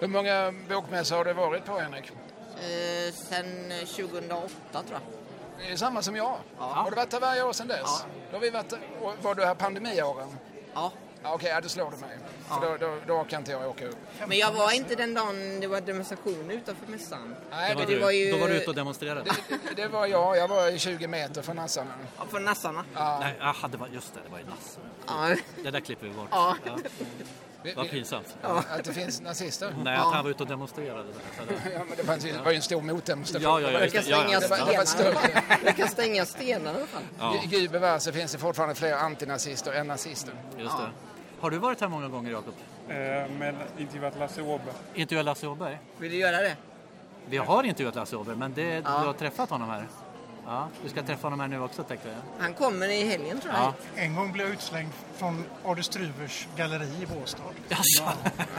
Hur många bokmässor har du varit på Henrik? Eh, sen 2008 tror jag. Det är samma som jag. Ja. Har du varit där varje år sedan dess? Ja. Då har vi varit, var du här pandemiåren? Ja. Ja, Okej, ja, då slår du mig. För då, då, då kan inte jag åka upp. Men jag var inte den dagen det var demonstration utanför mässan. Nej, Då var, det, du, var ju- då var du ute och demonstrerade. det, det var jag. Jag var i 20 meter från nassarna. Ja, från nassarna. Nej, aha, det var, just det, det var i Nasse. Ja. Det där klipper vi bort. Ja. Vad pinsamt. Att det finns nazister? Nej, att han var ute och demonstrerade. Så Ja, men det, fanns, ju- det var ju en stor motdemonstration. Ja, ja, ja, Det kan. Ja, stänga ja. Det var- det var ett stenar. större. Det kan stänga stenar i alla fall. Ja. Gud bevars, det finns det fortfarande fler antinazister än nazister. Just det. Har du varit här många gånger, Jakob? Eh, men intervjuat Lasse Åberg. Intervjuat Lasse Åberg? Vill du göra det? Vi har intervjuat Lasse Åberg, men det, Ja. du har träffat honom här. Ja, du ska träffa honom här nu också, tänkte jag. Han kommer i helgen tror jag. Ja. En gång blev jag utslängd från Ade Struvers galleri i Båstad. Jaså?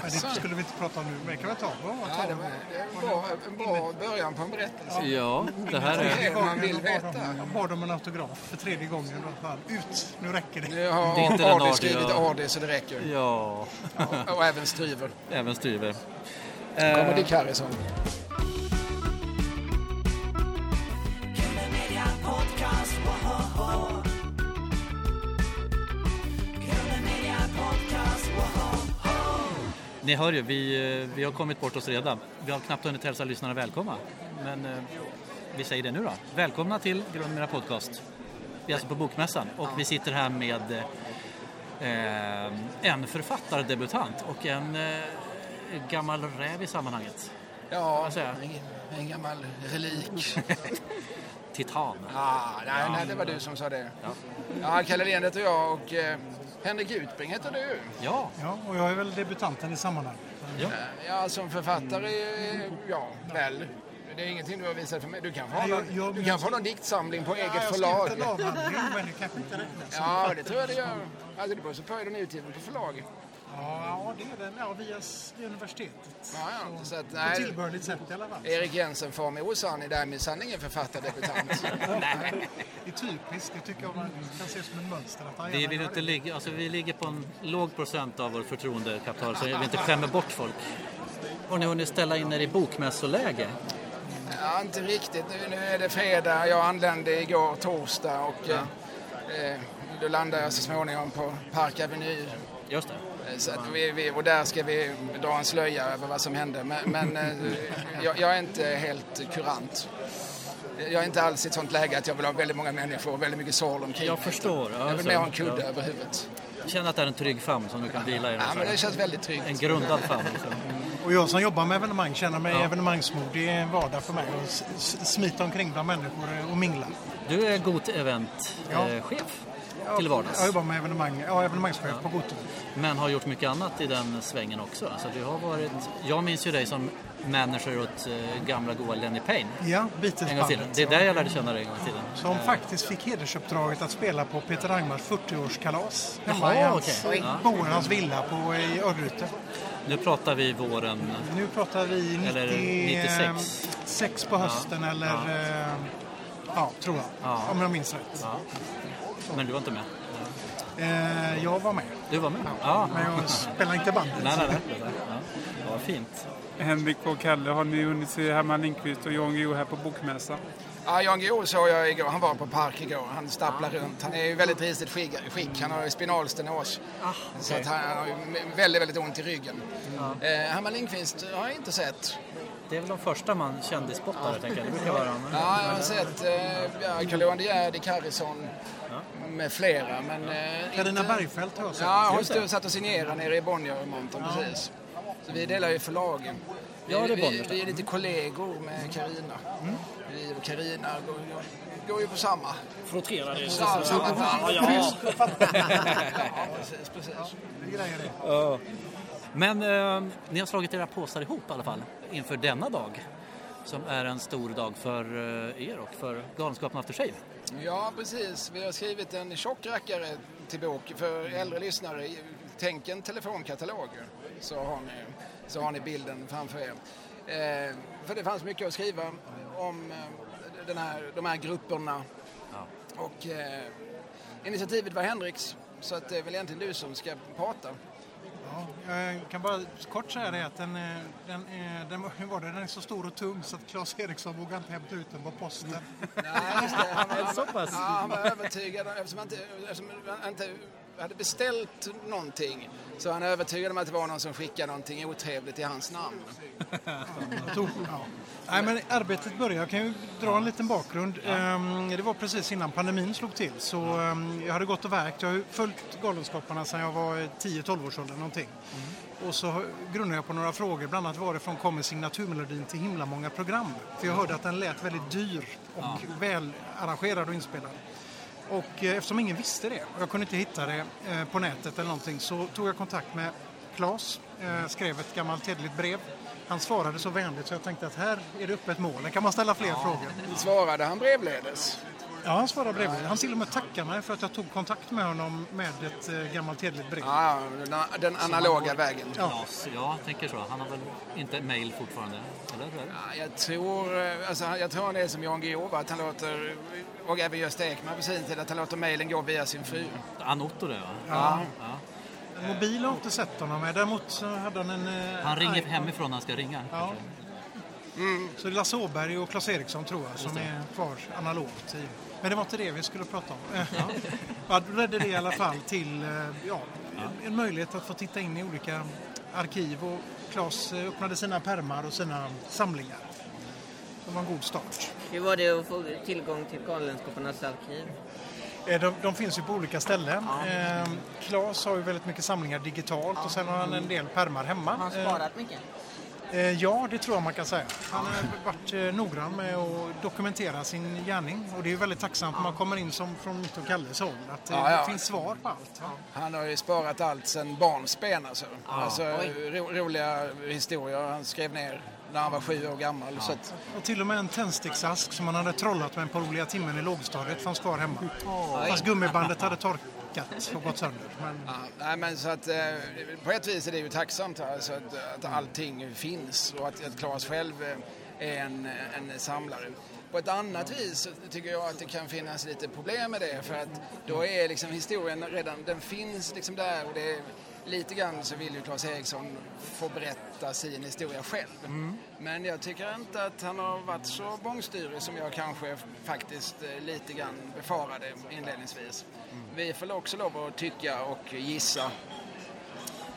Men det skulle vi inte prata om nu, men det kan vi ta. Bra, Ja, det var det är en bra, en bra början på en berättelse. Ja, det här Det är... vad man vill veta. Jag bad om en autograf för tredje gången. Ut, nu räcker det. Nu har Det är inte artiga- skrivit Adi så det räcker. Ja, Och, och även Stryver. även Stryver. Kommer Eh, Dick Harrison. Ni hör ju, vi, eh, vi har kommit bort oss redan. Vi har knappt hunnit hälsa lyssnarna välkomna. Men eh, vi säger det nu då. Välkomna till Grundmera Podcast. Vi är alltså på Bokmässan och vi sitter här med eh, en författardebutant och en eh, gammal räv i sammanhanget. Ja, en, en gammal relik. Titan. Ah, nej, nej, det var du som sa det. Ja, Kalle Lehn heter jag och eh, Henrik Utbring heter du. Ja, Ja, och jag är väl debutanten i sammanhanget. ja. Ja, som författare, eh, ja, väl. Det är ingenting du har visat för mig. Du kan få, Nej, någon, jag- jag- du kan få någon diktsamling på eget Ja, jag förlag. skrev en avhandling, men det kanske inte räknas. Ja, det tror jag det gör. Alltså, det beror så på är den utgiven på förlag. Ja, det är den. Ja, via universitetet. Ja, ja, så att, På nej. tillbörligt sätt i alla fall. Erik Jensen får mig osann är därmed sanningen författardebutant. Det är typiskt. Det tycker jag man kan se som ett mönster. Att Vi vill inte ligga, alltså vi ligger på en låg procent av vår förtroendekapital så vi inte skämmer bort folk. Har ni hunnit ställa in er i bokmässoläge? Ja, inte riktigt. Nu, nu är det fredag. Jag anlände igår torsdag och eh, eh, då landar jag så småningom på Park Avenue. Just det. Eh, Så att vi, vi, och där ska vi dra en slöja över vad som hände. Men, men eh, jag, jag är inte helt kurant. Jag är inte alls i ett sånt läge att jag vill ha väldigt många människor och väldigt mycket sorl omkring Jag förstår. Ja, Jag vill mer ha en kudde ja. över huvudet. Jag känner att det är en trygg famn som du kan vila i. Ja, men det känns väldigt tryggt. En grundad famn. Liksom. Och jag som jobbar med evenemang känner mig Ja. evenemangsmod. Det är en vardag för mig att smita omkring bland människor och mingla. Du är god eventchef till Jag vardags. jobbar med evenemang, ja, evenemangschef på Goto. Men har gjort mycket annat i den svängen också. Alltså, du har varit, jag minns ju dig som manager åt eh, gamla goa Lenny Payne. Ja. Beatlesbandet. Det är där jag lärde känna dig en gång i tiden. Som faktiskt fick hedersuppdraget att spela på Peter Rangmars 40-årskalas. Jaha, Hemma i hans, okej. Ja. villa på, i Örgryte. Nu pratar vi våren Nu pratar vi 90, Eller 96. 6 på hösten eller... eh, Ja, tror jag. Ja. Om jag minns rätt. Ja. Men du var inte med? Eh, jag var med. Du var med? Ja. Men jag spelar inte bandet. Nej, nej, nej. Ja. Ja, vad fint. Henrik och Kalle, har ni hunnit se Herman Lindqvist och Jan Guillou här på Bokmässan? Ja, Jan Guillou såg jag igår. Han var på Park igår. Han stapplar runt. Han är ju väldigt risigt skick. skick. Han har ju spinalstenos. Så att han har ju väldigt, väldigt ont i ryggen. Eh, Herman Lindqvist har jag inte sett. Det är väl de första man kändisspottare, tänker jag. Det brukar vara. Ja, jag har sett eh, ja, Carl-Johan De Geer, Dick Harrison med flera. Men, eh, Carina inte- Bergfeldt har jag sett. Ja, hon det. stod, satt och signerade nere i Bonniermonten precis. Så vi delar ju förlagen. Vi, Ja, det är vi, vi är lite kollegor med Carina. Mm. Vi och Carina går, går ju på samma. Frotterade. Samma, samma band. Ja. Ja, precis, precis. Det det. Men eh, ni har slagit era påsar ihop i alla fall inför denna dag. Som är en stor dag för eh, er och för Galenskapen After Shave. Ja, precis. Vi har skrivit en tjock rackare till bok för äldre lyssnare. Tänk en telefonkatalog så har ni, så har ni bilden framför er. Eh, för det fanns mycket att skriva om eh, den här, de här grupperna. Och eh, initiativet var Henriks, så att det är väl egentligen du som ska prata. Ja, Ja, jag kan bara kort säga det att den, eh, den, är- den, hur var det? den är så stor och tung så att Claes Eriksson vågar inte hämta ut den på posten. Nej, just det. Han var, Så pass? Ja, han var övertygad eftersom han inte, eftersom han inte hade beställt någonting så han övertygad om att det var någon som skickade någonting otrevligt i hans namn. Ja. Nej, men arbetet började, jag kan ju dra en liten bakgrund. Ehm, Det var precis innan pandemin slog till. Så ehm, jag hade gått och verkt. Jag har följt Galenskaparna sedan jag var 10-12 års ålder någonting. Och så grundade jag på några frågor, bland annat varifrån kommer signaturmelodin till himla många program? För jag hörde att den lät väldigt dyr och väl arrangerad och inspelad. Och eh, eftersom ingen visste det och jag kunde inte hitta det eh, på nätet eller någonting så tog jag kontakt med Claes, eh, skrev ett gammalt hederligt brev. Han svarade så vänligt så jag tänkte att här är det öppet mål, här kan man ställa fler frågor. Svarade han brevledes? Ja, han svarade bredvid. Han till och med tackade mig för att jag tog kontakt med honom med ett gammalt hederligt brev. Ja, den, den analoga vägen. Klas, ja, jag tänker så. Han har väl inte mail fortfarande? Eller? Ja, Jag tror, alltså, jag tror det är som Jan Guillou, att han låter, och även Gösta Ekman på sin tid, att han låter mejlen gå via sin fru. Anotto det va? Ja. Ja. Mobil har inte sett honom med. Däremot så hade han en... eh, Han ringer iPhone. hemifrån när han ska ringa. Ja. kanske. Så det är Lasse Åberg och Claes Eriksson tror jag som är kvar analogt. i- Men det var inte det vi skulle prata om. Ja. Ja, då ledde det i alla fall till eh, ja, en- en möjlighet att få titta in i olika arkiv och Claes eh, öppnade sina permar och sina samlingar. Det var en god start. Hur var det att få tillgång till Galenskaparnas arkiv? Eh, De, de finns ju på olika ställen. Eh, Claes har ju väldigt mycket samlingar digitalt och sen har han en del permar hemma. Har han Eh, sparat mycket? Eh, ja, det tror jag man kan säga. Han har varit noggrann med att dokumentera sin gärning och det är ju väldigt tacksamt när man kommer in som från mitt och Kalles håll att eh, Ja, ja. det finns svar på allt. Han har ju sparat allt sedan barnsben alltså. alltså ro, roliga historier han skrev ner när han var sju år gammal. Så att, Och till och med en tändsticksask som han hade trollat med på roliga timmen i lågstadiet fanns kvar hemma. Fast gummibandet hade torkat och gått sönder. Men, ja, nej, men så att, eh, på ett vis är det ju tacksamt alltså, att, att allting finns och att, att Claes själv eh, är en, en samlare. På ett annat vis tycker jag att det kan finnas lite problem med det för att då är liksom historien redan, den finns liksom där och det är, lite grann så vill ju Claes Eriksson få berätta sin historia själv. Men jag tycker inte att han har varit så bångstyrig som jag kanske faktiskt eh, lite grann befarade inledningsvis. Vi får också lov att tycka och gissa.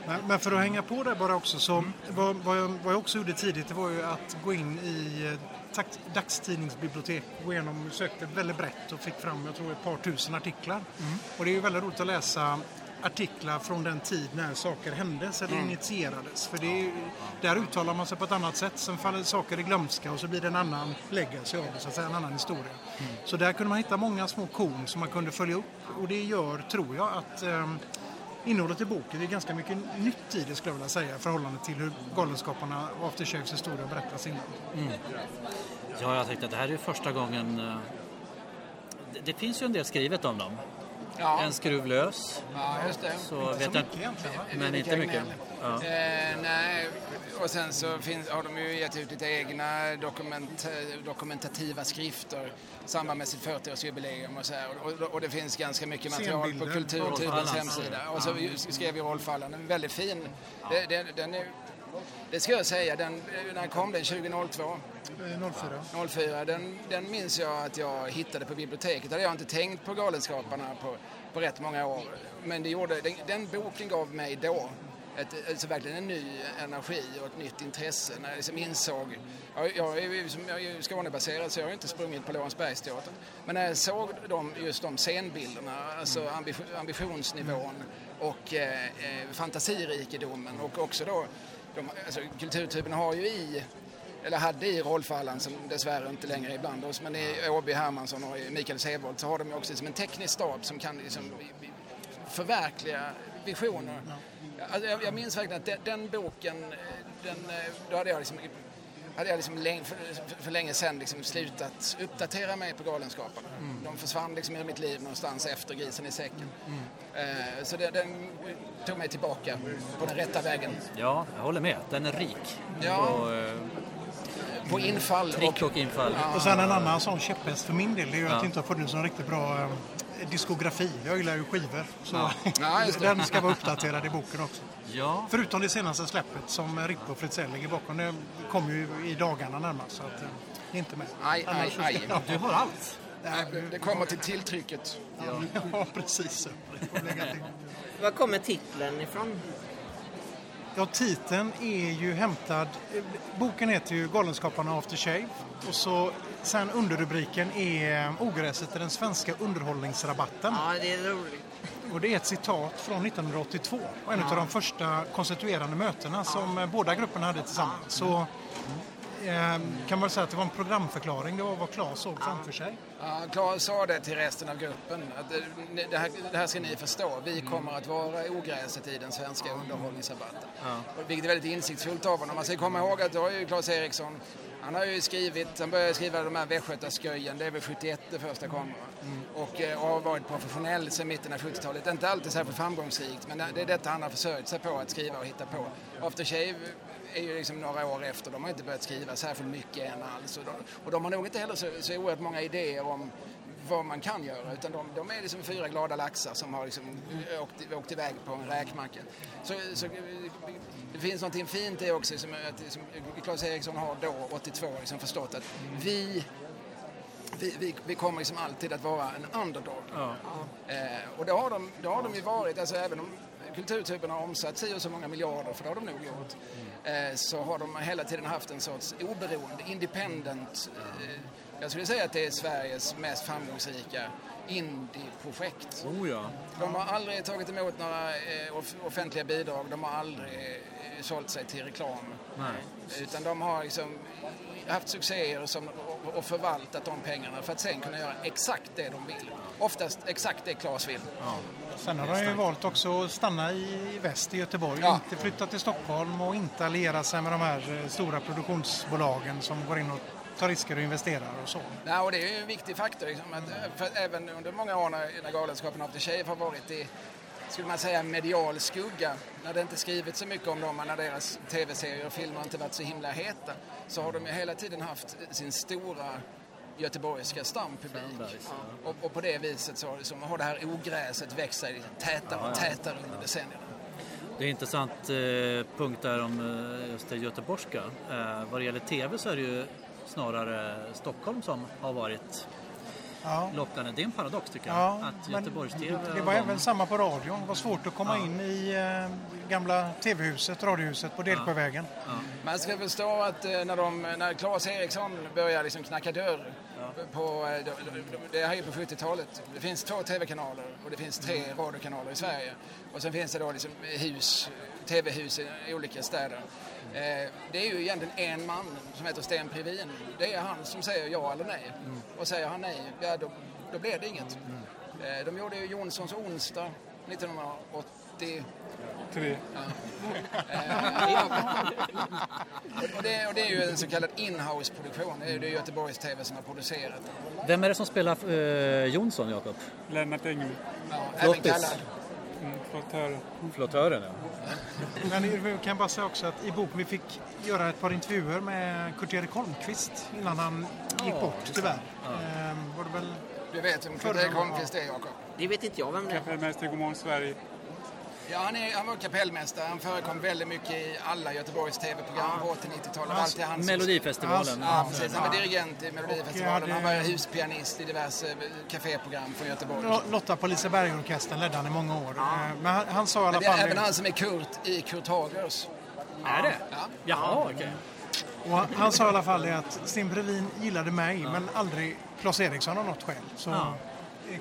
men, men för att hänga på där bara också så vad, vad, jag, vad jag också gjorde tidigt det var ju att gå in i eh, dagstidningsbibliotek, gå igenom, sökte väldigt brett och fick fram jag tror ett par tusen artiklar. Och det är ju väldigt roligt att läsa artiklar från den tid när saker händes eller initierades. För det är, där uttalar man sig på ett annat sätt. Sen faller saker i glömska och så blir det en annan legacy av det, så att säga, en annan historia. Så där kunde man hitta många små korn som man kunde följa upp och det gör, tror jag, att ehm, innehållet i boken är ganska mycket nytt i det skulle jag vilja säga i förhållande till hur Galenskaparna och Aftershaves historia berättas innan. Ja, jag tänkte att det här är första gången... eh, det finns ju en del skrivet om dem. Ja, En skruv lös, ja just det. så Så vet jag mycket egentligen? Men inte mycket. Ja. Eh, nej, och sen så finns, har de ju gett ut lite egna dokument, dokumentativa skrifter i samband med sitt 40-årsjubileum och så här. Och, och, det finns ganska mycket material på Allan. hemsida. Och så skrev ju Rolf Allan en väldigt fin. Den, den är, det ska jag säga, den, när kom den 2002? Eh, 04. 04, den, den minns jag att jag hittade på biblioteket. Det hade jag inte tänkt på Galenskaparna på, på rätt många år. Men det gjorde, den, den boken gav mig då ett, alltså verkligen en ny energi och ett nytt intresse när jag liksom insåg, jag, jag, är ju jag är ju Skånebaserad så jag har inte sprungit på Lorensbergsteatern. Men när jag såg de, just de scenbilderna, alltså ambition, ambitionsnivån och eh, eh, fantasirikedomen och också då, de, alltså, Kulturtuben har ju i eller hade i Rolf Allan som dessvärre inte längre är bland oss, men i Åby Hermansson och i Mikael Sevold så har de ju också liksom en teknisk stab som kan liksom förverkliga visioner. Alltså, jag, jag minns verkligen att den, den boken, eh, den, eh, då hade jag liksom hade jag liksom länge, för, för länge sedan liksom slutat uppdatera mig på Galenskaparna. De försvann liksom ur mitt liv någonstans efter Grisen i säcken. Eh, så det, den tog mig tillbaka på den rätta vägen. ja, jag håller med. Den är rik. Ja. Och, eh, På infall trick och infall. Och sen en annan sån käpphäst för min del det är ju att Ja. det inte har funnits någon riktigt bra diskografi. Jag gillar ju skivor. Så Ja, det. den ska vara uppdaterad i boken också. Ja, Förutom det senaste släppet som Rippe och Fritzell ligger bakom. Det kommer ju i dagarna närmast. Så att, eh, inte med. Aj, aj, aj. Ja, du har allt. Det, det kommer till tilltrycket. ja, precis. Det lägga till. Var kommer titeln ifrån? Ja, titeln är ju hämtad... Boken heter ju Galenskaparna After Shave. Och så sen underrubriken är eh, Ogräset i den svenska underhållningsrabatten. Ja, det är roligt. Och det är ett citat från 1982. Och en av de första konstituerande mötena som eh, båda grupperna hade tillsammans. Så eh, kan man säga att det var en programförklaring. Det var vad Claes såg framför sig. Ja, Claes sa det till resten av gruppen. Att det, det, här, det här ska ni förstå. Vi kommer att vara ogräset i den svenska underhållningsrabatten. Och Vilket är väldigt insiktsfullt av honom. Man ska komma ihåg att då har ju Claes Eriksson han har ju skrivit, han började skriva de här Västgötasköjen, det är väl 71 det första kom. va? Och eh, har varit professionell sedan mitten av 70-talet. Inte alltid särskilt framgångsrikt, men det är detta han har försörjt sig på, att skriva och hitta på. After Shave är ju liksom några år efter, de har inte börjat skriva särskilt mycket än alls. Och de, och de har nog inte heller så, så oerhört många idéer om vad man kan göra utan de, de är liksom fyra glada laxar som har liksom åkt, åkt iväg på en räkmacka. Så, så det finns något fint i också som, att, som Claes Eriksson har då, 82, liksom förstått att vi vi, vi, vi kommer liksom alltid att vara en underdog. Eh, och det har, de, det har de ju varit, alltså även om kulturtypen har omsatt si och så många miljarder, för det har de nog gjort, eh, så har de hela tiden haft en sorts oberoende, independent, eh, jag skulle säga att det är Sveriges mest framgångsrika indie-projekt. Oh ja. De har aldrig tagit emot några eh, off- offentliga bidrag, de har aldrig eh, sålt sig till reklam. Nej. Utan de har liksom haft succéer som, och, och förvaltat de pengarna för att sen kunna göra exakt det de vill. Oftast exakt det Claes vill. Sen har de ju valt också att stanna i väst, i Göteborg. Ja. Inte flytta till Stockholm och inte alliera sig med de här eh, stora produktionsbolagen som går in och tar risker och investerar och så. Nej, och det är ju en viktig faktor. Liksom, att, eh, även under många år när, när Galenskapen After Shave har varit i skulle man säga medial skugga, när det inte skrivits så mycket om dem och när deras tv-serier och filmer inte varit så himla heta, så har de ju hela tiden haft sin stora göteborgska stampublik. Och, och på det viset så liksom, har det här ogräset växt sig tätare och tätare under decennierna. Det är en intressant eh, punkt där om eh, just det göteborgska. Eh, vad det gäller TV så är det ju snarare Stockholm som har varit Ja. lockande. Det är en paradox tycker jag. Ja, att Göteborgs-TV det var även samma på radion. Det var svårt att komma in i eh, gamla tv-huset, radiohuset på Delsjövägen. Man ska förstå att eh, när, de, när Claes Eriksson börjar liksom knacka dörr på, eh, det här är på 70-talet. Det finns två tv-kanaler och det finns tre radiokanaler i Sverige. Och sen finns det då liksom hus, tv-hus i i olika städer. Eh, Det är ju egentligen en man som heter Sten Previn. Det är han som säger ja eller nej. Och säger han nej, ja, då, då blir det inget. Eh, De gjorde ju Jonssons onsdag 1980. Tre. Och det, och det är ju en så kallad inhouse-produktion. Det är ju det Göteborgs TV som har producerat. Vem är det som spelar eh, Jonsson, Jakob? Lennart Engby. Ja, även kallad. Mm, flottör. Flottören, ja. Men vi kan bara säga också att i boken vi fick göra ett par intervjuer med Kurt-Erik Holmqvist innan han gick bort tyvärr. Ehm, var det väl Du vet vem Kurt-Erik Holmqvist är, Jakob? Det vet inte jag vem det är. Kapellmästare i Godmorgon Sverige. Ja, han, är, han var kapellmästare. Han förekom väldigt mycket i alla Göteborgs TV-program på 80-90-talet. Alltid hans... Melodifestivalen. Ja, precis. Han var dirigent i Melodifestivalen. Han var huspianist i diverse eh, caféprogram från Göteborg. Lo- Lotta på Lisebergorkestern ledde han i många år. Ehm, Men han, han sa i alla Men det är fall... även han som är Kurt i Kurt Hagers. Är det? Ja. Jaha, okej. Och han, han sa i alla fall att Sten Brevin gillade mig men aldrig Claes Eriksson av något skäl. Så Ja. eh,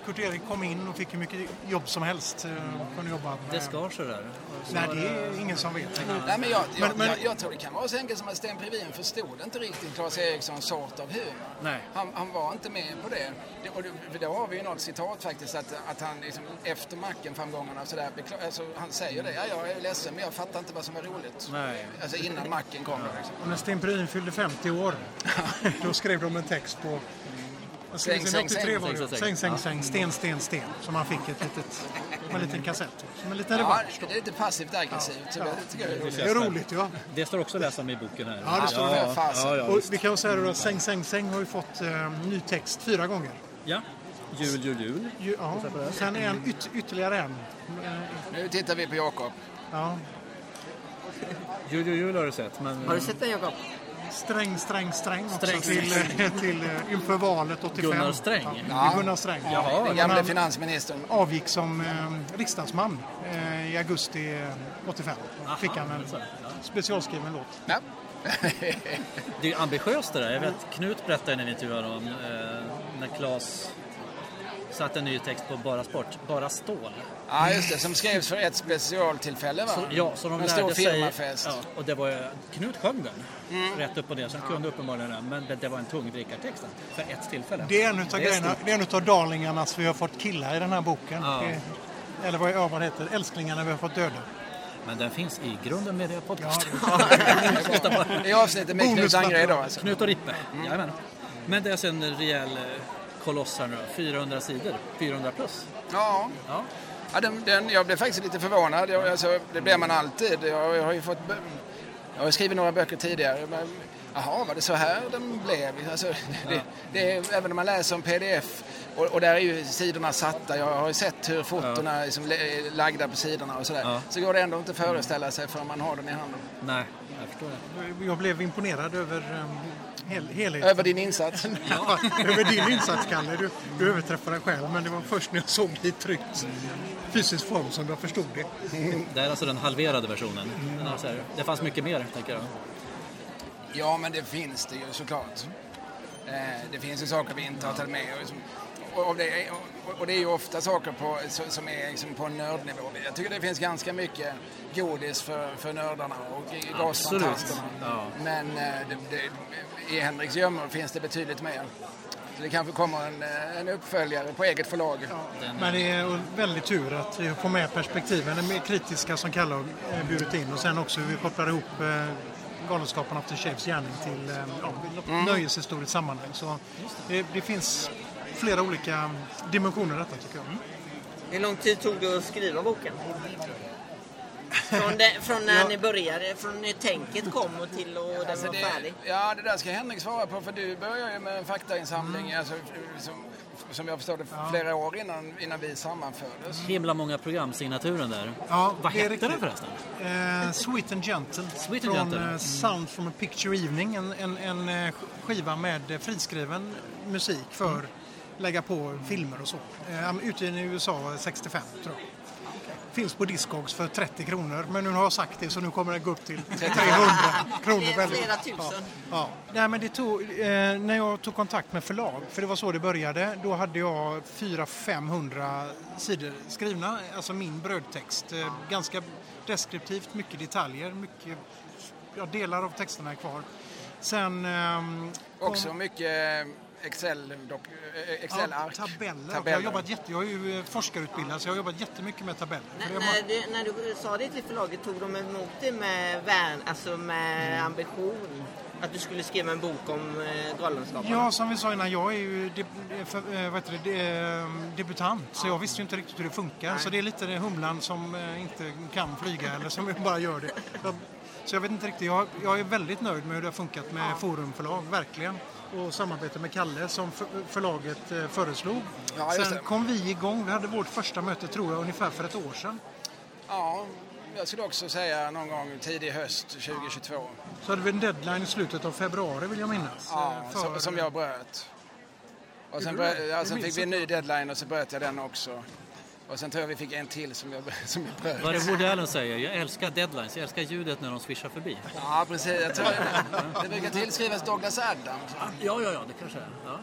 Kurt-Erik kom in och fick hur mycket jobb som helst. eh, och Kunde jobba med... Det skar sig där. Så Nej, det är ingen som vet. Nej, men jag, jag, Men- men- jag, jag tror det kan vara så enkelt som att Sten Previn förstod inte riktigt Claes Erikssons sort av humor. Nej. Han, han var inte med på det. det och det- har vi ju något citat faktiskt att, att han liksom, efter Macken-framgångarna och sådär, alltså, han säger det. Ja, jag är ledsen men jag fattar inte vad som var roligt. Nej. Alltså innan Macken kom. Liksom. Och när Sten Brevin fyllde 50 år då skrev de en text på Säng, säng, 83 säng, var det. säng, säng. Sten, sten, sten. Som han fick ett litet, en liten kassett. Som en liten Ja, revansch. då. det är lite passivt aggressivt. Ja. det är roligt. Det är roligt ja. Det står också att läsa om i boken här. Ja, det står det. ja, ja, ja, Och vi kan säga då att Säng, säng, säng har ju fått eh, ny text fyra gånger. ja. Jul, jul, jul. Ju, ja. Sen är en yt, ytterligare en. Nu tittar vi på Jakob. Ja. Jul, jul, jul har du sett. Men, Har du sett den Jakob? Sträng, sträng, sträng också Sträng, till, eh, till, eh, inför valet 85. Gunnar Sträng? Ja, Gunnar Sträng. Jaha. Den gamle finansministern. avgick som eh, riksdagsman eh, i augusti eh, 85. Fick han en specialskriven låt. Ja. Det är ambitiöst det där. Jag vet, Knut berättade när vi intervjuade honom eh, när Claes satte en ny text på Bara Sport, Bara Stål. Ja, just det. Som skrevs för ett specialtillfälle va? Så, ja, så de en lärde sig... firmafest. Ja, och det var ju, Knut sjöng den rätt upp och ner, så han kunde uppenbarligen den. Men det, det var en tungdrickartext för ett tillfälle. Det är en utav Det är grejerna, det är en utav darlingarnas vi har fått killa i den här boken. Ja. Det, eller vad, ja, vad det heter, älsklingarna vi har fått döda. Men den finns i grunden med det podcast. I avsnittet med Knut. Angre idag alltså. Knut och Rippe, jajamän. Men det är alltså en rejäl eh, koloss här nu då. 400 sidor, 400 plus. Ja. Ja. Ja, den, den, jag blev faktiskt lite förvånad. Jag, alltså, det blir man alltid. Jag, jag har ju fått... Jag har skrivit några böcker tidigare. Men, jaha, var det så här den blev? Alltså, det, det är, även om man läser om pdf och, och där är ju sidorna satta. Jag har ju sett hur fotona liksom, är lagda på sidorna och sådär. Ja. Så går det ändå inte att föreställa sig förrän man har den i handen. Nej, jag förstår det. Jag blev imponerad över um, hel, helheten. Över din insats. Ja, över din insats, Kalle. Du, du överträffar dig själv. Men det var först när jag såg det i tryckt fysisk form som jag förstod det. Det är alltså den halverade versionen. Den här, det fanns mycket mer, tänker jag. Ja, men det finns det ju såklart. Eh, det finns ju saker vi inte har tagit med. Och, som- och, och, det, är, och, det är ju ofta saker på, som är liksom på nördnivå. Jag tycker det finns ganska mycket godis för, för nördarna och gasfantasterna. Ja. Men eh, det, det, i Henriks gömmor finns det betydligt mer. Det kanske kommer en, eh, en uppföljare på eget förlag. Men det är väldigt tur att vi får med perspektiven, de mer kritiska som Kalle har eh, burit in och sen också hur vi kopplar ihop eh, Galenskaparna After Shaves gärning till ja, något nöjeshistoriskt sammanhang. Så det, det finns flera olika dimensioner i detta tycker jag. Hur lång tid tog det att skriva boken? Från, det, från när Ja. ni började, från när tänket kom och till och den Alltså var det, färdig? ja, det där ska Henrik svara på för du började ju med en faktainsamling alltså, som, som jag förstår det flera år innan, innan vi sammanfördes. Himla många programsignaturen där. Ja, Vad hette den förresten? Eh, Sweet and Gentle Sweet and från Gentle. eh, Sound from a Picture Evening. En, en, en eh, skiva med eh, friskriven musik för lägga på filmer och så. Eh, utgiven i USA 65 tror jag. Finns på Discogs för 30 kronor men nu har jag sagt det så nu kommer det gå upp till 300 kronor. Flera, flera tusen. Ja. Nej, men det tog, eh, när jag tog kontakt med förlag, för det var så det började, då hade jag 400-500 sidor skrivna, alltså min brödtext. Eh, ganska deskriptivt, mycket detaljer, mycket, ja, delar av texterna är kvar. Sen... kom- Också mycket Excel, dock, eh, Excel-ark. Ja, tabeller. Jag, har jobbat jätte, jag är ju eh, forskarutbildad så jag har jobbat jättemycket med tabeller. Det är när, du, när du sa det till förlaget, tog de emot det med, värn, alltså med Mm. ambition? Att du skulle skriva en bok om eh, Galenskaparna? Ja, som vi sa innan, jag är ju de, för, vad heter det, debutant så jag visste ju inte riktigt hur det funkar. Så det är lite det humlan som inte kan flyga eller som bara gör det. Jag, så jag vet inte riktigt, jag, jag är väldigt nöjd med hur det har funkat med Forumförlag, verkligen. Och samarbete med Kalle som för, förlaget eh, föreslog. Ja, Sen kom vi igång, vi hade vårt första möte tror jag ungefär för ett år sedan. Ja, jag skulle också säga någon gång tidig höst 2022. Så hade vi en deadline i slutet av februari vill jag minnas. Ja, eh, för- som, jag bröt. Och sen, bröt, ja, sen fick vi en ny deadline och så bröt jag den också. Och sen tror jag vi fick en till som jag, som jag bröt. Vad är det Woody Allen säger? Jag älskar deadlines, jag älskar ljudet när de swishar förbi. Ja, precis. Jag tror det brukar tillskrivas Douglas Adams. Ja, ja, ja, det kanske är. Ja.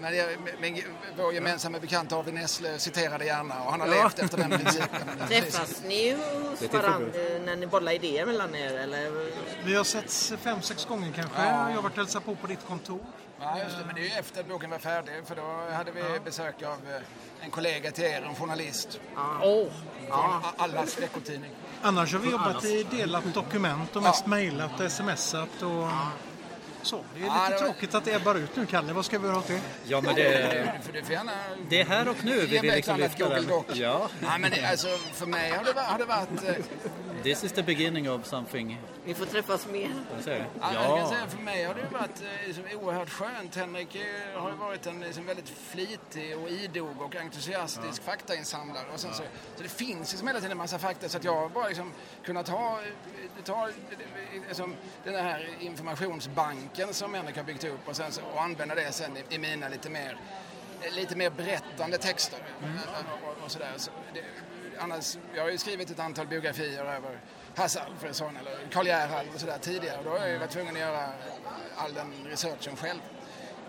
Men jag, min, vår gemensamma bekant Arvid Nässlö citerade gärna och han har levt efter den principen. Träffas ni hos varandra när ni bollar idéer mellan er? Eller? Vi har setts fem, sex gånger kanske. Ja. Jag har varit och hälsat på på ditt kontor. Ja, just det. Men det är ju efter att boken var färdig för då hade vi besök av eh, en kollega till er, en journalist. Åh, Från allas veckotidning. Annars har vi jobbat i delat dokument och mest mejlat och smsat. Och Så, det är Ja, lite det var- tråkigt att det ebbar ut nu, Kalle. Vad ska vi göra åt det? Ja, men Det, det, är här och nu vi vill liksom lyfta Google den. Ja, Ja, men det- alltså, för mig har det, varit- har det varit... eh, this is the beginning of something. Vi får träffas mer. Ja, jag kan Ja, säga, för mig har det varit eh, liksom, oerhört skönt. Henrik eh, har ju varit en liksom, väldigt flitig och idog och entusiastisk faktainsamlare. Och sen så, så det finns liksom hela tiden en massa fakta så att jag har bara liksom kunnat ta, eh, ta liksom, den här informationsbanken som Henrik har byggt upp och, sen så, och använda det sen i, i mina lite mer lite mer berättande texter. eh, Och, och sådär. Så det, annars, jag har ju skrivit ett antal biografier över Hasse Alfredson eller Karl Gerhard och sådär tidigare. Och då har jag ju varit tvungen att göra all den researchen själv.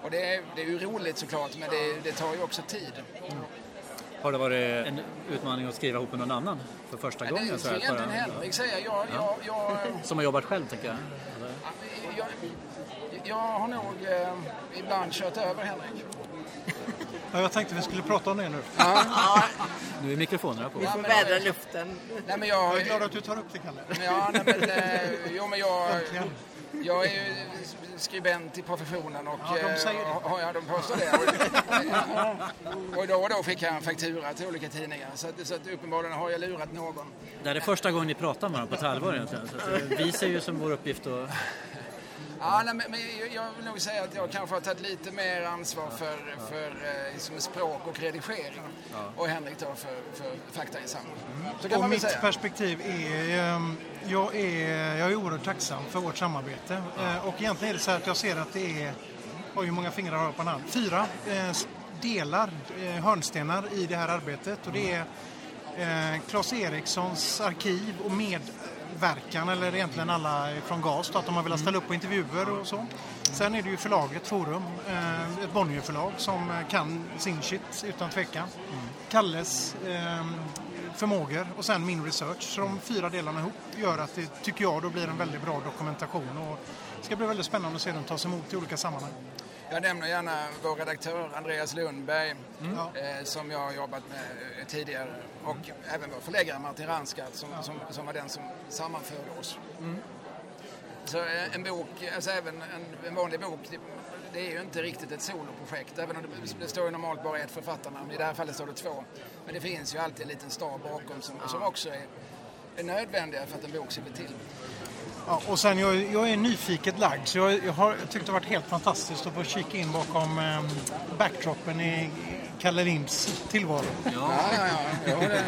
Och det är, det är ju roligt såklart, men det, det tar ju också tid. har det varit en utmaning att skriva ihop med någon annan för första det gången? är så här, egentligen Henrik säger. Jag, jag, jag, Som har jobbat själv, tänker jag. Jag, jag har nog eh, ibland kört över Henrik. Ja, jag tänkte vi skulle prata om det nu. Nu är mikrofonerna på. Vi får vädra luften. Nej, men jag, Jag är glad att du tar upp det, Kalle. Ja, nej, men, eh, jo, men jag, Äntligen. jag är ju skribent i professionen och Ja, de säger det. eh, ja, ja, de påstår det. och då och då fick jag en faktura till olika tidningar så, att, så att uppenbarligen har jag lurat någon. Det här är första gången ni pratar med varandra på ett halvår egentligen. Så att, eh, vi ser ju som vår uppgift att... Ja, nej, men, men jag vill nog säga att jag kanske har tagit lite mer ansvar för, för eh, som språk och redigering och Henrik då för, för faktainsamling. Så kan Och man väl mitt säga. perspektiv är, ehm, jag är, jag är oerhört tacksam för vårt samarbete. Eh, Och egentligen är det så här att jag ser att det är, oj hur många fingrar har jag på en hand? Fyra eh, s- delar, eh, hörnstenar i det här arbetet. Och det är eh, Claes Erikssons arkiv och verkan eller egentligen alla från GAS, då, att de har velat ställa upp på intervjuer och så. Sen är det ju förlaget Forum, eh, ett Bonnierförlag som kan sin shit utan tvekan. Kalles eh, förmågor och sen min research. Så de fyra delarna ihop gör att det, tycker jag, då blir en väldigt bra dokumentation. Och det ska bli väldigt spännande att se den tas emot i olika sammanhang. Jag nämner gärna vår redaktör Andreas Lundberg Ja. eh, som jag har jobbat med eh, tidigare och även vår förläggare Martin Ranskat som, som, som var den som sammanförde oss. Så eh, en bok, alltså även en, en vanlig bok, det, det är ju inte riktigt ett soloprojekt även om det, det står ju normalt bara ett författarnamn. I det här fallet står det två. Men det finns ju alltid en liten stab bakom som, som också är, är nödvändiga för att en bok ska bli till. Ja, och sen jag, jag är nyfiket lagd så jag, jag har tyckt det varit helt fantastiskt att få kika in bakom eh, backdropen i Kalle Linds tillvaro. Ja, Ja, ja, ja. ja det,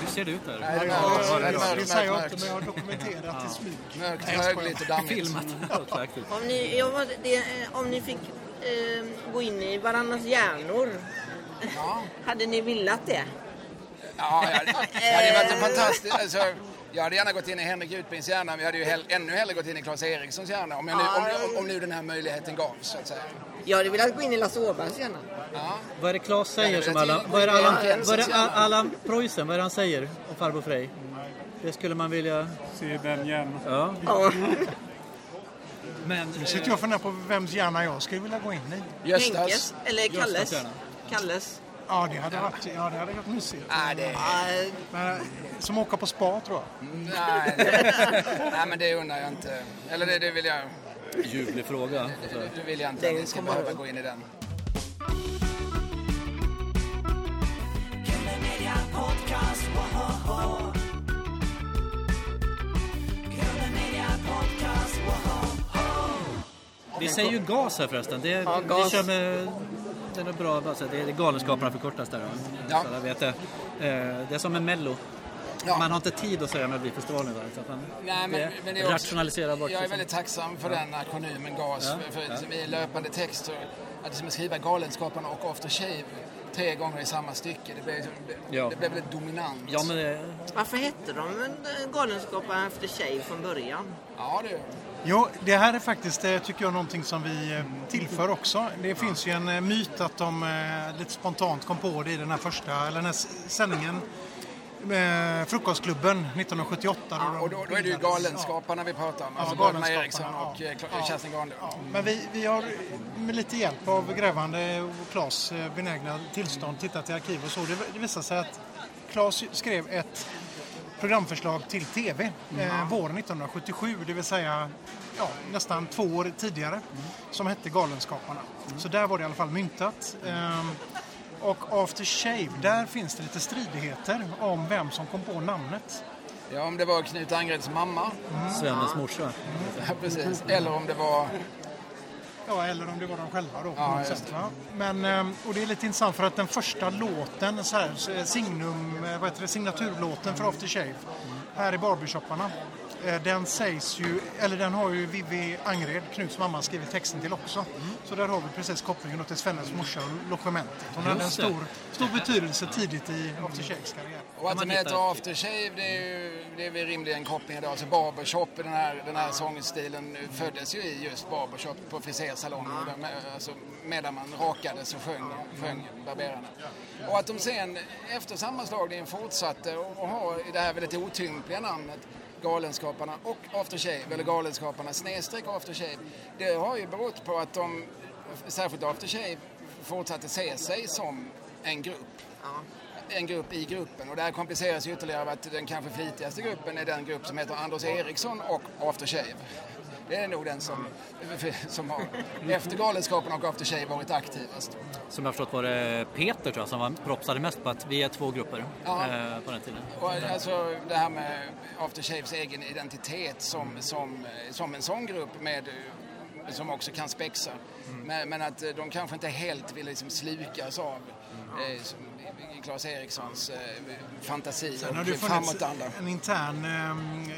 hur ser det ut där? Nej, det Ja, mörkt, det, är det, mörkt, det säger jag mörkt, inte, men jag har dokumenterat i smyg. mörkt, jag högligt och dammigt. Filmat. Om ni, jag var, det, om ni fick eh, gå in i varandras hjärnor, Ja. hade ni velat det? Ja, ja, det det hade varit en fantastisk... Alltså, jag hade gärna gått in i Henrik Utbins hjärna, men jag hade ju hell, ännu hellre gått in i Claes Erikssons hjärna om, jag nu, om, om, om nu den här möjligheten gavs, så att säga. Jag hade velat gå in i Lasse Åbergs hjärna. Ja. Vad är det Claes säger som till- Vad är det Allan, vad är det. Allan Preussen, vad är det han säger om farbror Frej? Det skulle man vilja... Se den gärna. Ja. Ja. Men... Nu sitter jag och funderar på vems hjärna jag skulle vilja gå in i. Göstas. Henkes, eller Kalles. Kalles. Ja, det hade varit, ja, det hade varit mysigt. Nej, det, Men, eh, som åka på spa, tror jag. nej, det, nej, men det undrar jag inte. Eller det, det vill jag, Ljuvlig fråga. Så. det vill jag inte ni ska behöva gå in i den. Vi säger ju gas här förresten. Det, Ja, Vi gas. kör med... Den är bra, alltså, det är Galenskaparna förkortas där. Ja. Så jag vet det. Eh, det är som en mello. Ja. Man har inte tid att säga Melodifestivalen. Så att man Nej, men, det men det är också, rationaliserar bort. Jag är liksom. väldigt tacksam för den akronymen GAS. Ja, För, för, ja. I löpande text att liksom skriva Galenskaparna och After Shave tre gånger i samma stycke. Det blev, det, Ja. det blev väldigt dominant. Ja, men det, varför hette de eh, Galenskaparna efter tjej från början? Ja, du. Jo, det här är faktiskt, eh, tycker jag, någonting som vi eh, tillför också. Det finns ju en eh, myt att de lite spontant kom på det i den här första, eller den här sändningen. Eh, Frukostklubben 1978. Ja, och då, då är det ju. Galenskaparna vi pratar om. Ja, Alltså ja, Gordon Galenskaparna, Eriksson och ja. Ja. Kerstin Granlund. Ja, men vi, vi har med lite hjälp av grävande och Claes benägna tillstånd tittat i arkiv och så. Det, det visar sig att Claes skrev ett programförslag till TV eh, våren 1977, det vill säga ja, nästan två år tidigare, som hette Galenskaparna. Så där var det i alla fall myntat. Ehm, och After Shave, där finns det lite stridigheter om vem som kom på namnet. Ja, om det var Knut Angreds mamma, Svennens morsa. ja, precis. eller om det var... Ja, eller om det var de själva då. På Ja, något just sätt, va? Men, ehm, och det är lite intressant för att den första låten, så här, signum, eh, vad heter det, signaturlåten för After Shave, här i Barbershopparna, eh, den sägs ju, eller den har ju Vivi Angred, Knuts mamma, skrivit texten till också. Så där har vi precis kopplingen till Svennes morsa och logementet. Hon hade en stor, stor betydelse tidigt i After Shaves karriär. Och att man den heter Aftershave, det är ju det är väl rimligen kopplingen då. Alltså barbershop, den här, den här sångstilen föddes ju i just barbershop på frisersalongen. där Alltså, medan man rakades och sjöng, sjöng barberarna. Och att de sen efter sammanslagningen fortsatte och och ha det här väldigt otympliga namnet Galenskaparna och Aftershave, eller Galenskaparna snedstreck Aftershave. Det har ju berott på att de, särskilt Aftershave, fortsatte se sig som en grupp en grupp i gruppen och det här kompliceras ytterligare av att den kanske flitigaste gruppen är den grupp som heter Anders Eriksson och After Shave. Det är nog den som, som har, efter Galenskapen och After Shave, varit aktivast. Som jag förstått var det Peter tror jag som var propsade mest på att vi är två grupper Ja. eh, på den tiden. Och alltså det här med After Shaves egen identitet som, som, som en sån grupp med som också kan spexa. Men, men att de kanske inte helt vill liksom slukas av eh, som- Claes Erikssons eh, fantasi Sen har och funnits framåtanda. en intern ehm,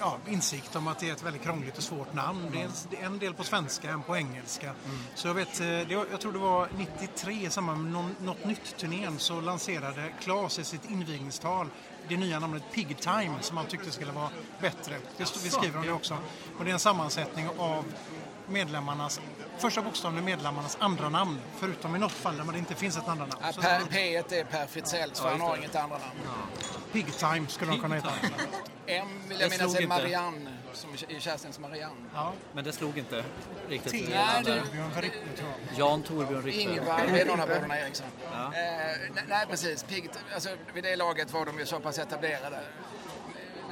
ja, insikt om att det är ett väldigt krångligt och svårt namn. Dels, det är en del på svenska, en på engelska. Så jag vet, eh, jag tror det var 93 i samband med något nytt-turnén så lanserade Claes i sitt invigningstal det nya namnet Pig Time som han tyckte skulle vara bättre. Det vi skriver om det också. Och det är en sammansättning av medlemmarnas Första bokstaven är medlemmarnas andra namn, förutom i något fall där det inte finns ett andra namn. Ja, Så per, P1 är Per Fritzell, för han har inget andra namn. Pig Time skulle de kunna heta. M vill Det jag minnas är. Marianne, som är Kerstins Marianne. Ja. Men det slog inte riktigt. T. Nej, det- Torbjörn Rippe, tror jag. Jan Torbjörn Richter. Ingvar är någon av bröderna Eriksson. Eh, nej, nej, precis. Piggt, alltså, vid det laget var de ju så pass etablerade.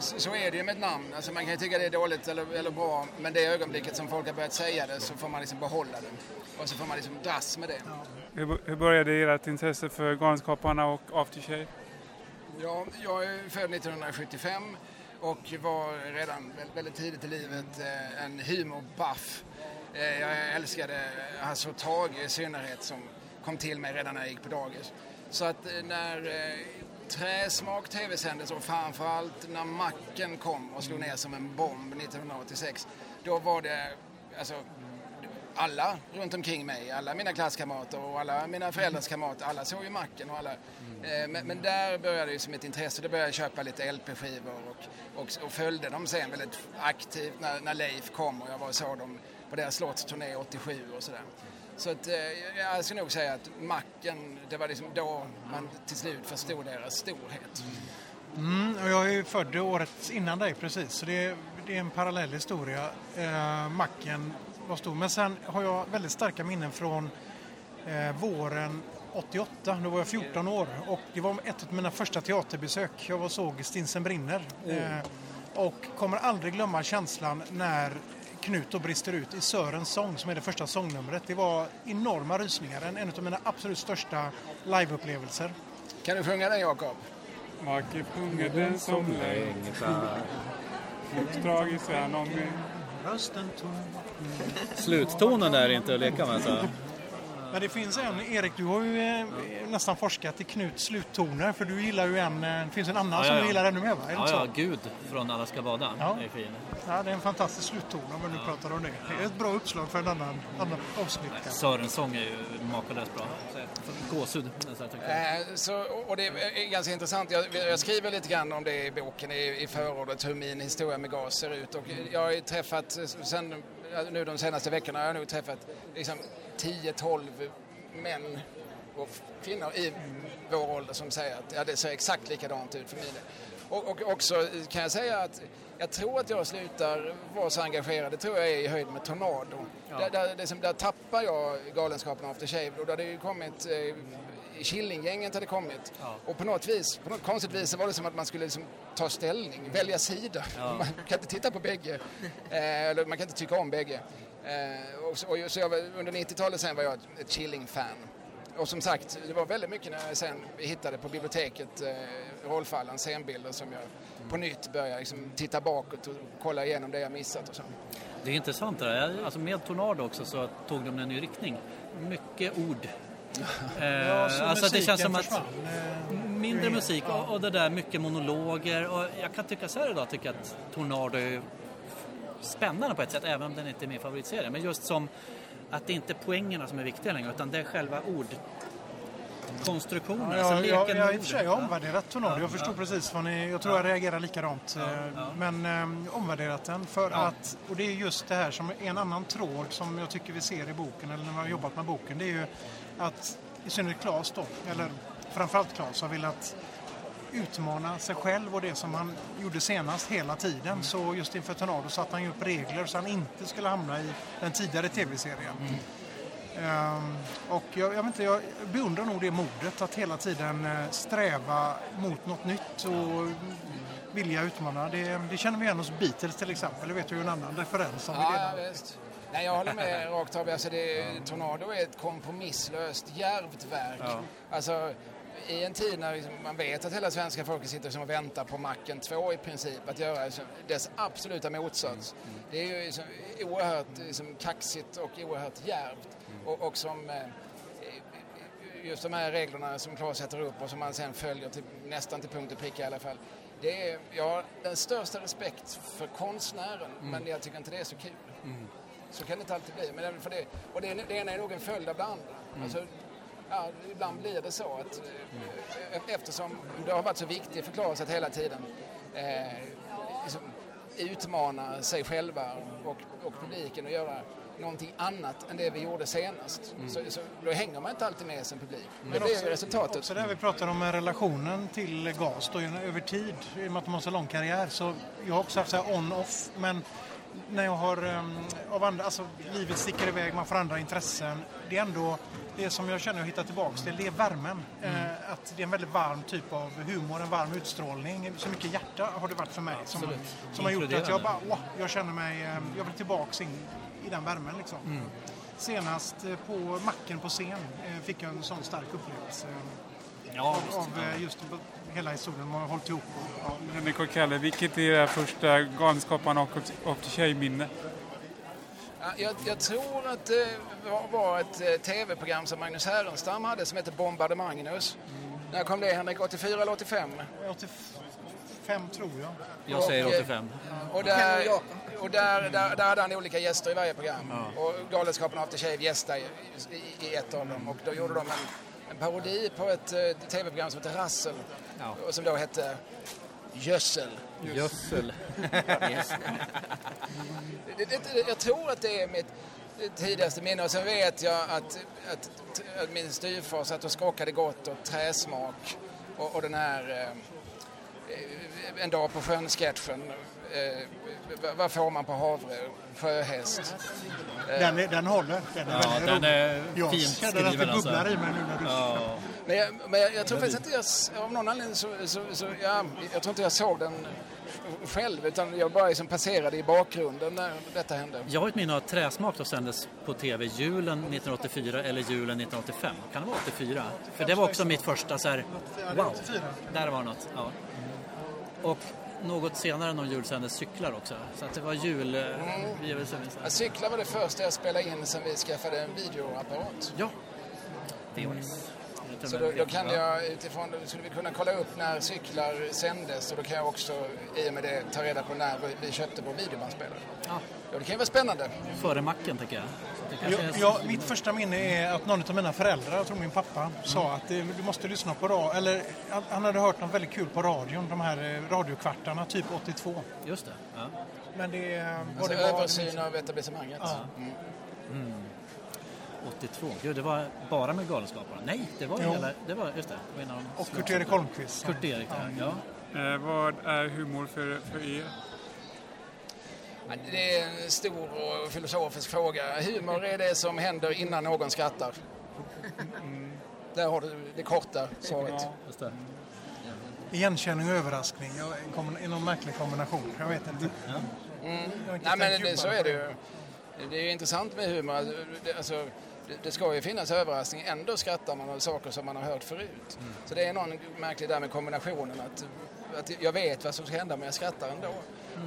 Så, är det ju med ett namn. Alltså, man kan ju tycka det är dåligt eller, eller bra, men det ögonblicket som folk har börjat säga det så får man liksom behålla det. Och så får man liksom dras med det. Hur, hur började ert intresse för Galenskaparna och Aftershave? Ja, jag är född 1975 och var redan vä- väldigt tidigt i livet eh, en humorbuff. Eh, Jag älskade Hasse och Tage i synnerhet som kom till mig redan när jag gick på dagis. Så att eh, när Träsmak eh, tv-sändes och framförallt när Macken kom och slog ner som en bomb 1986, då var det alltså alla runt omkring mig, alla mina klasskamrater och alla mina föräldrars kamrater, alla såg ju Macken och alla. Mm. Men, men där började det som ett intresse, då började jag köpa lite LP-skivor och, och, och följde dem sen väldigt aktivt när, när Leif kom och jag var och såg dem på deras slottsturné 87 och sådär. Så att, eh, jag ska nog säga att Macken, det var liksom då man till slut förstod deras storhet. Mm, och jag är född året innan dig precis, så det är, det är en parallell historia. Eh, macken var stor. Men sen har jag väldigt starka minnen från eh, våren 88. Då var jag 14 år och det var ett av mina första teaterbesök. Jag var såg Stinsen brinner. Eh, och kommer aldrig glömma känslan när Knut då brister ut i Sörens sång som är det första sångnumret. Det var enorma rysningar. En, en av mina absolut största liveupplevelser. Kan du sjunga den Jakob? Make sjunger den som längtar och tragiskt är någon med. Rösten tom. Sluttonen där är inte att leka med. Alltså. Men det finns en, Erik, du har ju eh, nästan forskat i Knuts sluttoner för du gillar ju en, eh, det finns en annan Ja, som ja, du ja. gillar ännu mer va? Är det Ja, inte ja? Gud från Alla ska bada Ja. är fin. Ja, det är en fantastisk slutton om vi nu pratar om det. Det är ett bra uppslag för en annan, annan avsnitt. kanske. Sörens sång är ju makalöst bra. Så jag får Gåshud nästan. tycker jag. Eh, Så, och det är ganska intressant. Jag, jag skriver lite grann om det i boken i, i förordet, hur min historia med gas ser ut. Och jag har ju träffat, sen, nu de senaste veckorna har jag nog träffat liksom 10-12 män och kvinnor i vår ålder som säger att ja, det ser exakt likadant ut för mig. Och, och också kan jag säga att jag tror att jag slutar vara så engagerad, det tror jag är i höjd med Tornado. Där, där, det som, där tappar jag Galenskapen After Shave och då har det ju kommit eh, Killinggänget hade kommit. Ja. Och på något vis, på något konstigt vis så var det som att man skulle liksom ta ställning, välja sida. Ja. Man kan inte titta på bägge, eh, eller man kan inte tycka om bägge. Eh, och så, och så jag under 90-talet sen var jag ett, ett Killing-fan. Och som sagt, det var väldigt mycket när jag sen hittade på biblioteket eh, rollfallen, scenbilder som jag på nytt började liksom, titta bakåt och kolla igenom det jag missat och så. Det är intressant det där. Alltså med Tornado också så tog de en ny riktning. Mycket ord. Eh, Ja, så alltså det känns som att mindre musik och, och det där mycket monologer. Och jag kan tycka så här idag, tycker att Tornado är spännande på ett sätt, även om den inte är min favoritserie. Men just som att det inte är poängerna som är viktiga längre, utan det är själva ordkonstruktionen, Ja, alltså jag, leken jag, jag, med i och för sig orden. har omvärderat Tornado. Jag förstår precis vad ni... Jag tror jag reagerar likadant. eh, ja. Men eh, omvärderat den för att... Och det är just det här som är en annan tråd som jag tycker vi ser i boken, eller när man har jobbat med boken. Det är ju att, i synnerhet Claes då, eller framförallt Claes, har velat utmana sig själv och det som han gjorde senast hela tiden. Så just inför Tornado satte han ju upp regler så han inte skulle hamna i den tidigare tv-serien. Ehm, och jag, jag, vet inte, jag beundrar nog det modet att hela tiden eh, sträva mot något nytt och vilja utmana. Det, det känner vi igen hos Beatles till exempel. Det vet ju en annan referens vi Ja, redan... visst. Nej, jag håller med rakt av. Alltså det, Tornado är ett kompromisslöst, djärvt verk. Alltså, I en tid när liksom man vet att hela svenska folket sitter som och väntar på Macken 2 i princip, att göra dess absoluta motsats. Det är ju liksom oerhört liksom kaxigt och oerhört djärvt. Och, och som... eh, just de här reglerna som Claes sätter upp och som man sen följer till, nästan till punkt och pricka i alla fall. Det är, jag har den största respekt för konstnären, men jag tycker inte det är så kul. Så kan det inte alltid bli. Men det, är för det, och det, det ena är nog en följd av det andra. Alltså, ja, ibland blir det så att eh, eftersom det har varit så viktigt för Claes att hela tiden eh, liksom, utmana sig själva och, och publiken och göra någonting annat än det vi gjorde senast. Så, så då hänger man inte alltid med som publik. Men det är resultatet. Också det vi pratar om med relationen till GAS då, över tid, i och med att de har så lång karriär. Så jag har också haft så här on-off, men när jag har, um, av andra, alltså livet sticker iväg, man får andra intressen. Det är ändå det som jag känner att hitta tillbaks till, det är värmen. Eh, att det är en väldigt varm typ av humor, en varm utstrålning. Så mycket hjärta har det varit för mig som, som har gjort att jag bara, åh, jag känner mig, eh, jag vill tillbaks in i den värmen liksom. Senast eh, på Macken på scen eh, fick jag en sån stark upplevelse Ja, av, visst. av eh, just hela historien man har hållit ihop. Och, ja. Henrik och Kalle, vilket är era första Galenskaparna och till tjejminne? Ja, Jag, jag tror att det var, ett eh, tv-program som Magnus Härenstam hade som hette Bombade Magnus. När kom det Henrik? 84 eller 85? 85 tror jag. Jag säger Och, eh, 85. Och där, och där, där, där hade han olika gäster i varje program. Och Galenskaparna After Shave gästade i, i, i ett av dem. Och då gjorde de en, en parodi på ett eh, tv-program som hette Rassel. Ja. Och som då hette Gödsel. Gödsel. Det, jag tror att det är mitt tidigaste minne. Och sen vet jag att, att, att min styvfar satt och skakade gott och träsmak. Och, och den här eh, En dag på sjön-sketchen. Eh, vad- får man på havre? Sjöhäst. Den, är, den håller. Den är Ja, väldigt den rolig. är Jag fint känner att det skriven, alltså. bubblar i mig nu när du Ja. Men jag, men jag, jag tror faktiskt inte jag, av någon anledning så, så, så ja, jag tror inte jag såg den själv utan jag bara liksom passerade i bakgrunden när detta hände. Jag har ett minne av att Träsmak då sändes på TV julen 1984 eller julen 1985. Kan det vara 84? För det var också mitt första så här, wow, där var något. Ja. Och något senare någon jul sändes cyklar också. Så att det var jul... eh, vi är väl så- Att cykla var det första jag spelade in sen vi skaffade en videoapparat. Ja. VHS. Så då, då kan jag utifrån, då skulle vi kunna kolla upp när cyklar sändes och då kan jag också i och med det ta reda på när vi, köpte vår videobandspelare. Ja. Ja, det kan ju vara spännande. Före macken tycker jag. Ja, ja, mitt första minne är att någon av mina föräldrar, jag tror min pappa, sa att du måste lyssna på radio. Eller han- hade hört något väldigt kul på radion, de här eh, radiokvartarna, typ 82. Just det. Ja. Men det, eh, Alltså det var... översyn av etablissemanget. Ja. Mm. 82. Gud, det var bara med Galenskaparna. Nej, det var Jo. hela... Det var, just det. det var Och Kurt-Erik Holmqvist. Kurt-Erik där, ja. Eh, vad är humor för, för er? Ja, Det är en stor och filosofisk fråga. Humor är det som händer innan någon skrattar. Där har du det korta svaret. Just det. Igenkänning och överraskning. Ja, en en någon märklig kombination. Jag vet inte. Jag har inte Nej men det, så är det ju. Det är ju intressant med humor. Alltså, det, ska ju finnas överraskning. Ändå skrattar man av saker som man har hört förut. Så det är någon märklig där med kombinationen. Att, att jag vet vad som ska hända men jag skrattar ändå.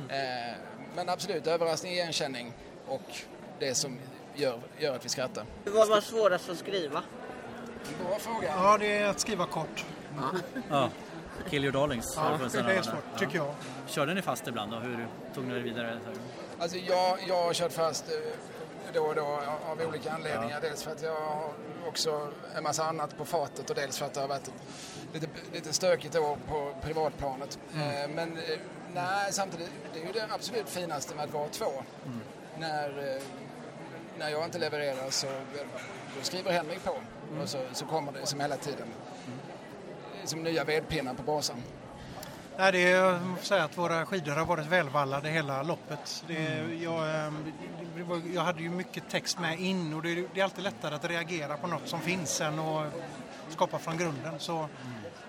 Eh, men absolut, överraskning, igenkänning och det som gör, gör att vi skrattar. Vad var svårast att skriva? Bra fråga. Ja, det är att skriva kort. Ja. Kill your darlings. Ja, det är svårt, där. tycker jag. Körde ni fast ibland och hur tog ni det vidare? Alltså jag, jag har kört fast eh, då och då av olika anledningar. Dels för att jag har också en massa annat på fatet och dels för att det har varit lite, lite stökigt år på privatplanet. Eh, Men eh, nej, samtidigt, det är ju det absolut finaste med att vara två. När, eh, när jag inte levererar så då skriver Henrik på och så, så kommer det som hela tiden som nya vedpinnar på brasan. Nej, det är, jag måste säga att våra skidor har varit välvallade hela loppet. Det, jag, ehm, det var, jag hade ju mycket text med in och det, det är alltid lättare att reagera på något som finns än att skapa från grunden. Så,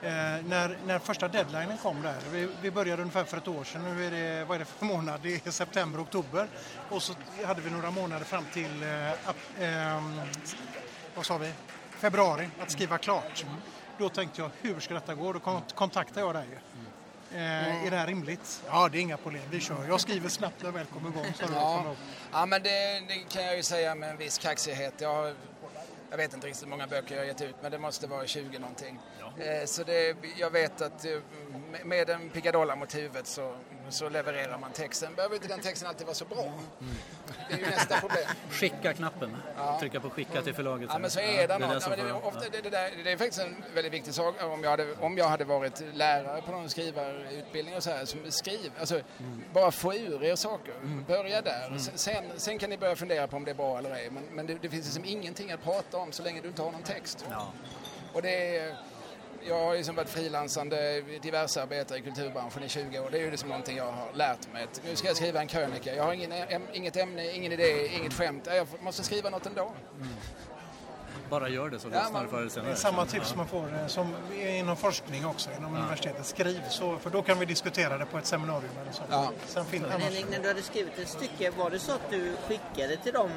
eh, när, när första deadlinen kom där, vi, vi började ungefär för ett år sedan, nu är det, vad är det för månad? Det är september, oktober och så hade vi några månader fram till eh, ehm, vad sa vi? februari att skriva klart. Då tänkte jag, hur ska detta gå? Då kont- kontaktade jag dig. Eh, Är det här rimligt? Ja, det är inga problem. Vi kör. Jag skriver snabbt när jag väl kommer igång. Så Ja, ja men det, det kan jag ju säga med en viss kaxighet. Jag, har, jag vet inte riktigt hur många böcker jag har gett ut, men det måste vara 20 någonting. Eh, så det, jag vet att eh, med- en pickadolla mot huvudet så, så levererar man texten. Behöver inte den texten alltid vara så bra. Det är ju nästa problem. Skicka-knappen. Trycka på skicka till förlaget. Ja, men så är det det något. Ja, är ofta, det, det, där, det är faktiskt en väldigt viktig sak. Om jag hade, om jag hade varit lärare på någon skrivarutbildning och så här, som skriv, alltså, bara få ur er saker. Börja där. Sen, sen kan ni börja fundera på om det är bra eller ej. Men, men det, det finns liksom ingenting att prata om så länge du inte har någon text. Ja. Och det är, jag har liksom varit frilansande diverse arbetare i kulturbranschen i 20 år. Det är ju liksom någonting jag har lärt mig. Nu ska jag skriva en krönika. Jag har ingen, äm, inget ämne, ingen idé, inget skämt. Jag måste skriva något ändå. Bara gör det så Ja, lyssnar man- du förr eller Det senare. är samma tips man får eh, som inom forskning också, inom universitetet. Skriv, så, för då kan vi diskutera det på ett seminarium eller så. Ja. Sen Men annars, när du hade skrivit ett stycke, var det så att du skickade till dem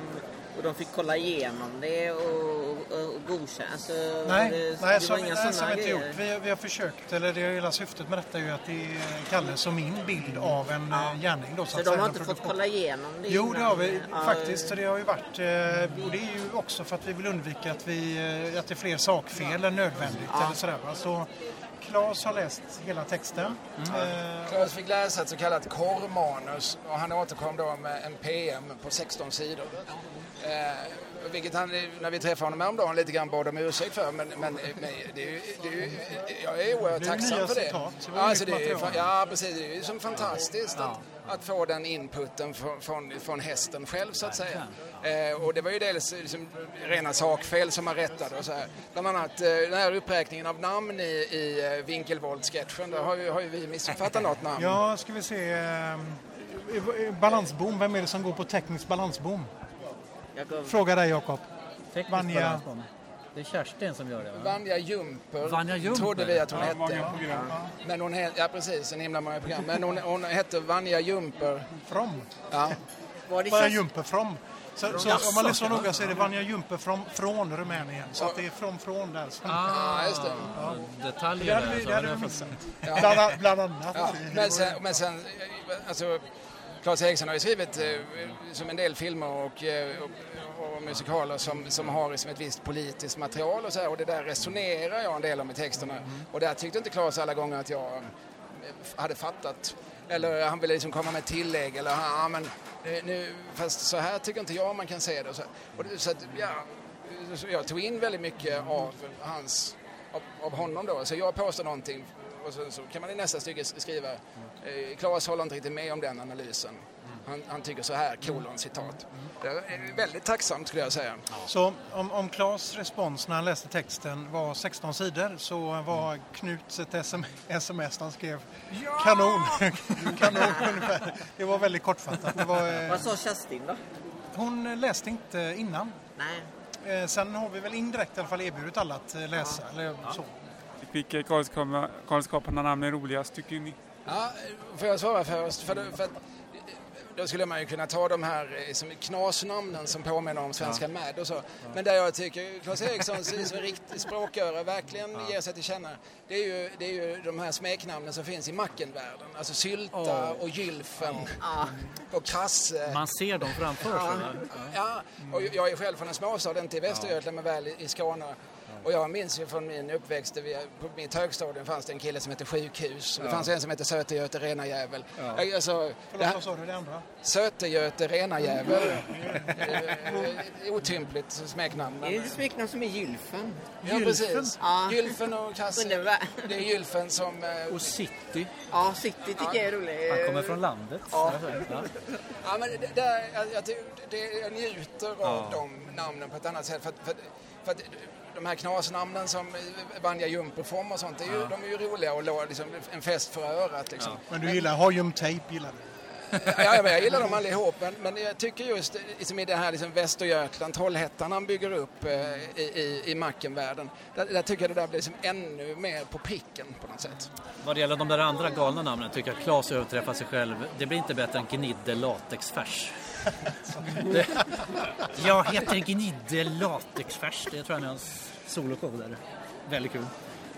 och de fick kolla igenom det och, och, och godkänna? Alltså, nej, det, nej, det så, nej, sådana vi inte gjort. Vi, vi har försökt, eller det är hela syftet med detta är ju att det är Kalles och min bild av en ja. gärning. Då, så Så att de har inte fått kolla igenom det Jo, det har vi? Ja, faktiskt. Så det har ju varit, eh, och det är ju också för att vi vill undvika att, vi, eh, att det är fler sakfel än nödvändigt. Eller sådär? Så Claes har läst hela texten. Eh, Claes fick läsa ett så kallat korrmanus och han återkom då med en PM på 16 sidor. Eh, vilket han, när vi träffade honom häromdagen, lite grann bad om ursäkt för. Men, men, men det är ju, det är ju, jag är oerhört tacksam för det. citat, det alltså det är, material. ja, precis. Det är ju som fantastiskt att, att få den inputen från, från, från hästen själv, så att säga. Eh, och det var ju dels liksom, rena sakfel som man rättade och så här. Bland annat eh, den här uppräkningen av namn i, i eh, Winkelvold-sketchen. Där har ju, har ju vi missuppfattat något namn. Ja, ska vi se. eh, Balansbom, vem är det som går på teknisk balansbom? Jakob, Fråga dig Jakob. Teknisk Vanja. Det är Kerstin som gör det va? Vanja Jumper, Vanja Jumper. trodde vi att hon Ja, hette. Men hon hette, ja precis, en himla många program. Men hon, hon hette Vanja Jumper. From. Ja. var det Vanja? Jumper from. Så, så om man lyssnar noga så är det Vanja Jumper from, från Rumänien. Så att det är från från där. Så, ja, just det. Detaljer det hade där, vi, så det hade vi missat. Bland, bland annat. Ja. Men sen, men sen alltså, Claes Eriksson har ju skrivit eh, som en del filmer och, eh, och, och musikaler som, som har liksom ett visst politiskt material och så här, och det där resonerar jag en del om i texterna. Och där tyckte inte Claes alla gånger att jag eh, hade fattat. Eller han ville liksom komma med tillägg eller ja men nu, fast så här tycker inte jag man kan se det. Och så, och det, så att, ja, så jag tog in väldigt mycket av hans, av, av honom då. Så jag påstår någonting och så, så kan man i nästa stycke skriva eh, Claes håller inte riktigt med om den analysen. Han, han tycker så här, kolon citat. Det är väldigt tacksamt skulle jag säga. Så om, om Claes respons när han läste texten var 16 sidor så var Knuts ett SM, sms han skrev kanon. kanon ungefär. Det var väldigt kortfattat. Det var, eh, Vad sa Kerstin då? hon läste inte innan. Nej. Eh, sen har vi väl indirekt i alla fall erbjudit alla att eh, läsa. Eller så. Vilka galenskaparna galenskaparna namn är roligast tycker ni? Ja, får jag svara först? För, för att, då skulle man ju kunna ta de här eh, som knasnamnen som påminner om Svenska Mad och så. Men där jag tycker Claes Eriksson som riktig språköre verkligen ger sig till känna. Det är, ju, det är ju de här smeknamnen som finns i Mackenvärlden. Alltså Sylta och Gylfen och Krasse. Man ser dem framför sig. va? Ja, och jag är själv från en småstad, inte i Västergötland men väl i i Skåne. Och jag minns ju från min uppväxt, vi- på mitt högstadium fanns det en kille som hette Sjukhus. Det fanns en som hette Söte-Göte Rena-jävel. Alltså, det Förlåt, här- vad sa du det andra? Söte-Göte Rena-jävel. Eh, Otympligt smeknamn. Det är ett smeknamn som är Gylfen. ja, precis. Ja. Gylfen och Kasse. Det är Gylfen som... eh, Och City, Ja, City tycker jag är roligt. han kommer från landet. Ja. Ja. Ja, men det, där, jag, jag, det, jag njuter av de namnen på ett annat sätt. För, för, för de här knasnamnen som Vanja Jumperform och sånt, det är ju, de är ju roliga och liksom, en fest för örat. Liksom. Men du gillar Hajum-tejp, gillar du? Ja, men jag gillar dem allihop, men, men jag tycker just liksom i det här liksom Västergötland, Trollhättan han bygger upp eh, i, i, i Mackenvärlden, där, där tycker jag det där blir liksom ännu mer på pricken på något sätt. Vad det gäller de där andra galna namnen tycker jag Claes överträffar sig själv. Det blir inte bättre än Gnidde latexfärs. Det, jag heter Gnidde latexfärs. Det tror jag är hans soloshow där. Väldigt kul.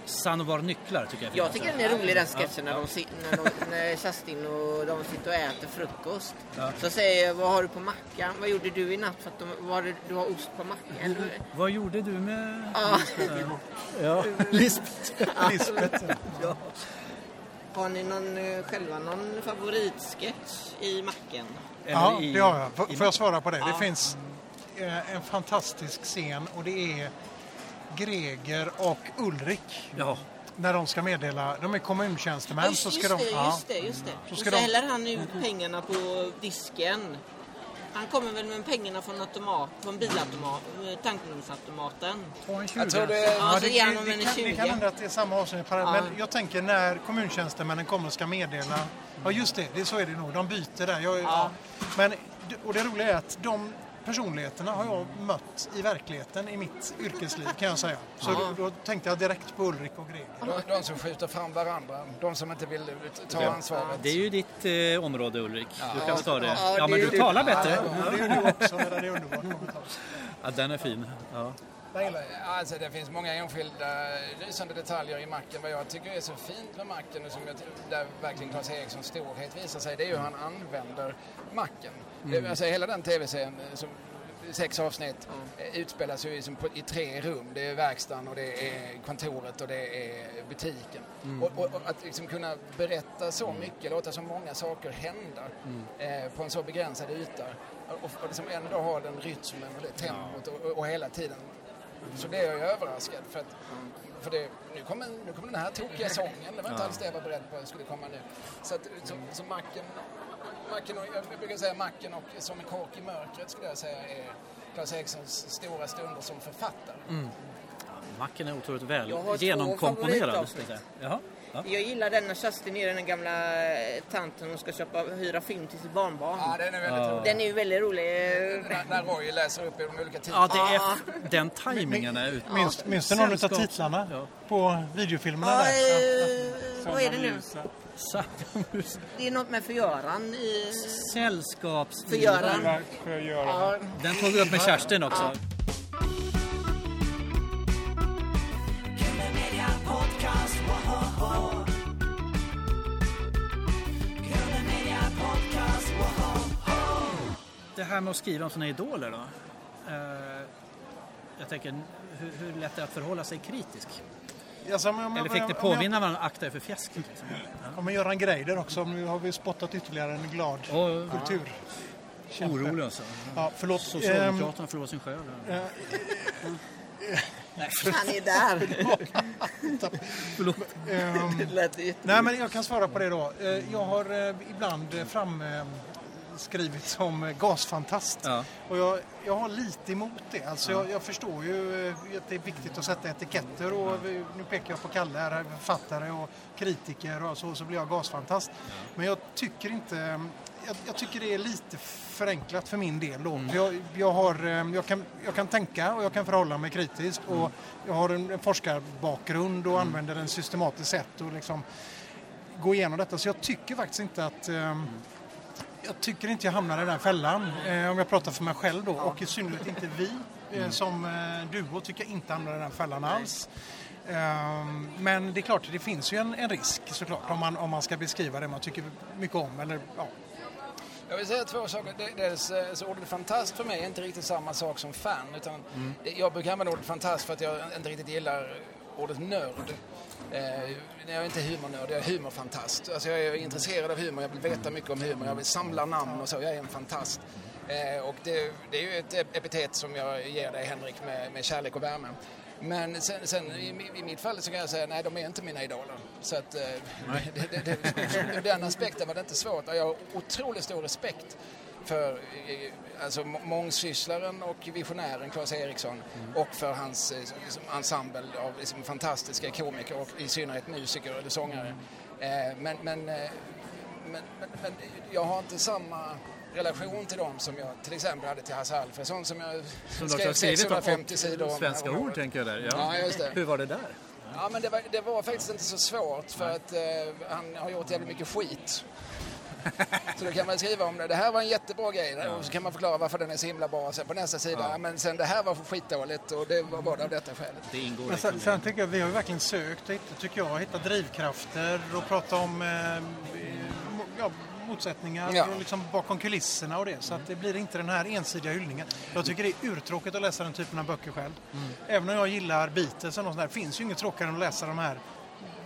Sanovar nycklar tycker jag Jag tycker den är rolig den sketchen när, de, när, de, när Kerstin och de sitter och äter frukost. Så säger jag, vad har du på mackan? Vad gjorde du i natt? För att de, vad du, du har ost på mackan? Eller- Vad gjorde du med... Ja. Ja, Lisbeth. Lisbeth. Har ni någon, eh, själva någon favoritsketch i macken? Ja, i- det har jag. I- får jag svara på det? Ja. Det finns eh, en fantastisk scen och det är Greger och Ulrik Ja, när de ska meddela, de är kommuntjänstemän Just, så ska just, de... det, ja. just det, just det. Så Och så de- häller han ut pengarna på disken. Han kommer väl med pengarna från, automat, från bilautomat, eh, tankningsautomaten. Ta en Jag tror det, Ja, det, kan, det 20. kan hända att det är samma avsnitt, Ja. men jag tänker när kommuntjänstemännen kommer och ska meddela, ja just det, det så är det nog, de byter där. Jag, ja. Men, och det roliga är att de personligheterna har jag mött i verkligheten i mitt yrkesliv kan jag säga. Så då, då tänkte jag direkt på Ulrik och Greger. de, de som skjuter fram varandra, de som inte vill ta ansvaret. det är ju ditt eh, område Ulrik. Du kan ta det. Ja, Ja, men du talar bättre. Ja, det är du också, det är underbart. Ja, den är fin. Ja. Alltså, det finns många enskilda lysande detaljer i macken. Vad jag tycker är så fint med macken och som jag, där verkligen Claes Erikssons storhet visar sig, det är ju hur han använder macken. Det, alltså, hela den tv-serien, eh, sex avsnitt, eh, utspelas ju liksom i tre rum. Det är verkstaden och det är kontoret och det är butiken. Och, och, och att liksom kunna berätta så mycket, låta så många saker hända eh, på en så begränsad yta. Och, och liksom ändå ha den rytmen och det tempot och, och, hela tiden. Så blev jag ju överraskad för att för det, nu, kommer, nu kommer den här tokiga sången, det var inte alls det jag var beredd på skulle komma nu. Så, att, så, så macken, macken och, jag brukar säga macken och Som en kork i mörkret skulle jag säga är Claes Erikssons stora stunder som författare. Macken är otroligt väl genomkomponerad. jag säga. Jaha. Ja. Jag gillar den när Kerstin är den gamla eh, tanten och ska köpa, hyra film till sitt barnbarn. Ja, den är väldigt rolig. Den är ju väldigt rolig. När, när Roy läser upp i de olika titlarna. Ja, det är, den tajmingen är ut. Minns, minns du någon av titlarna Ja. på videofilmerna Ja, där? eh, vad är det nu? Det är något med förgöran. i-. Förgöran. Den tog vi upp med Kerstin också. Det här med att skriva om sina idoler då. Eh, jag tänker, hur, hur lätt är det att förhålla sig kritisk? Alltså, jag- Eller fick ni påminna varandra, akta er för fjäsket? Liksom? Om Göran Greider också, nu har vi spottat ytterligare en glad Och kultur. orolig alltså. Ja, förlåt. Socialdemokraterna förlorar sin själ. Han är där. Förlåt. ehm, nej, men jag kan svara på det då. Eh, Jag har eh, ibland eh, fram eh, skrivit som gasfantast. Ja. Och jag, jag har lite emot det. Alltså jag, jag förstår ju eh, att det är viktigt att sätta etiketter och nu pekar jag på Kalle här, författare och kritiker och så, så blir jag gasfantast. Men jag tycker inte, jag, jag tycker det är lite förenklat för min del då. För Jag, jag, har, eh, jag, kan, jag kan tänka och jag kan förhålla mig kritiskt och jag har en, en forskarbakgrund och använder den systematiskt sätt och liksom gå igenom detta. Så jag tycker faktiskt inte att eh, jag tycker inte jag hamnar i den fällan eh, om jag pratar för mig själv då och i synnerhet inte vi eh, som eh, duo tycker jag inte hamnar i den fällan alls. Ehm, men det är klart, det finns ju en, en risk såklart om man, om man ska beskriva det man tycker mycket om eller ja, Jag vill säga två saker. Dels så ordet fantast för mig är inte riktigt samma sak som fan. Utan Jag brukar använda ordet fantast för att jag inte riktigt gillar ordet nörd. Eh, jag är inte humornörd, jag är humorfantast. Alltså jag är intresserad av humor, jag vill veta mycket om humor, jag vill samla namn och så. Jag är en fantast. Eh, och det, det är ju ett epitet som jag ger dig Henrik med, med kärlek och värme. Men sen, sen i, i mitt fall så kan jag säga nej, de är inte mina idoler. Så att, eh, det, det, det, den aspekten var det inte svårt. Jag har otroligt stor respekt för eh, alltså, må- mångsysslaren och visionären Claes Eriksson och för hans eh, liksom, ensemble av liksom, fantastiska komiker och i synnerhet musiker eller sångare. Eh, men, men, eh, men, men, men jag har inte samma relation till dem som jag till exempel hade till Hasse Alfredson som jag Som skrev har skrivit 650 sidor om. svenska ord tänker jag där. Ja, det. Hur var det där? Ja, men det var, det var faktiskt inte så svårt för att eh, han har gjort jävligt mycket skit. Så då kan man skriva om det. Det här var en jättebra grej och så kan man förklara varför den är så himla bra. Sen på nästa sida, ja. men sen det här var skitdåligt och det var bara av detta skälet. Det ingår Men sen, i- sen tycker jag vi har verkligen sökt och tycker jag, hittat drivkrafter och prata om eh, ja, motsättningar Ja. och liksom bakom kulisserna och det. Så att det blir inte den här ensidiga hyllningen. Jag tycker det är urtråkigt att läsa den typen av böcker själv. Även om jag gillar Beatles och något sånt där, finns ju inget tråkigare än att läsa de här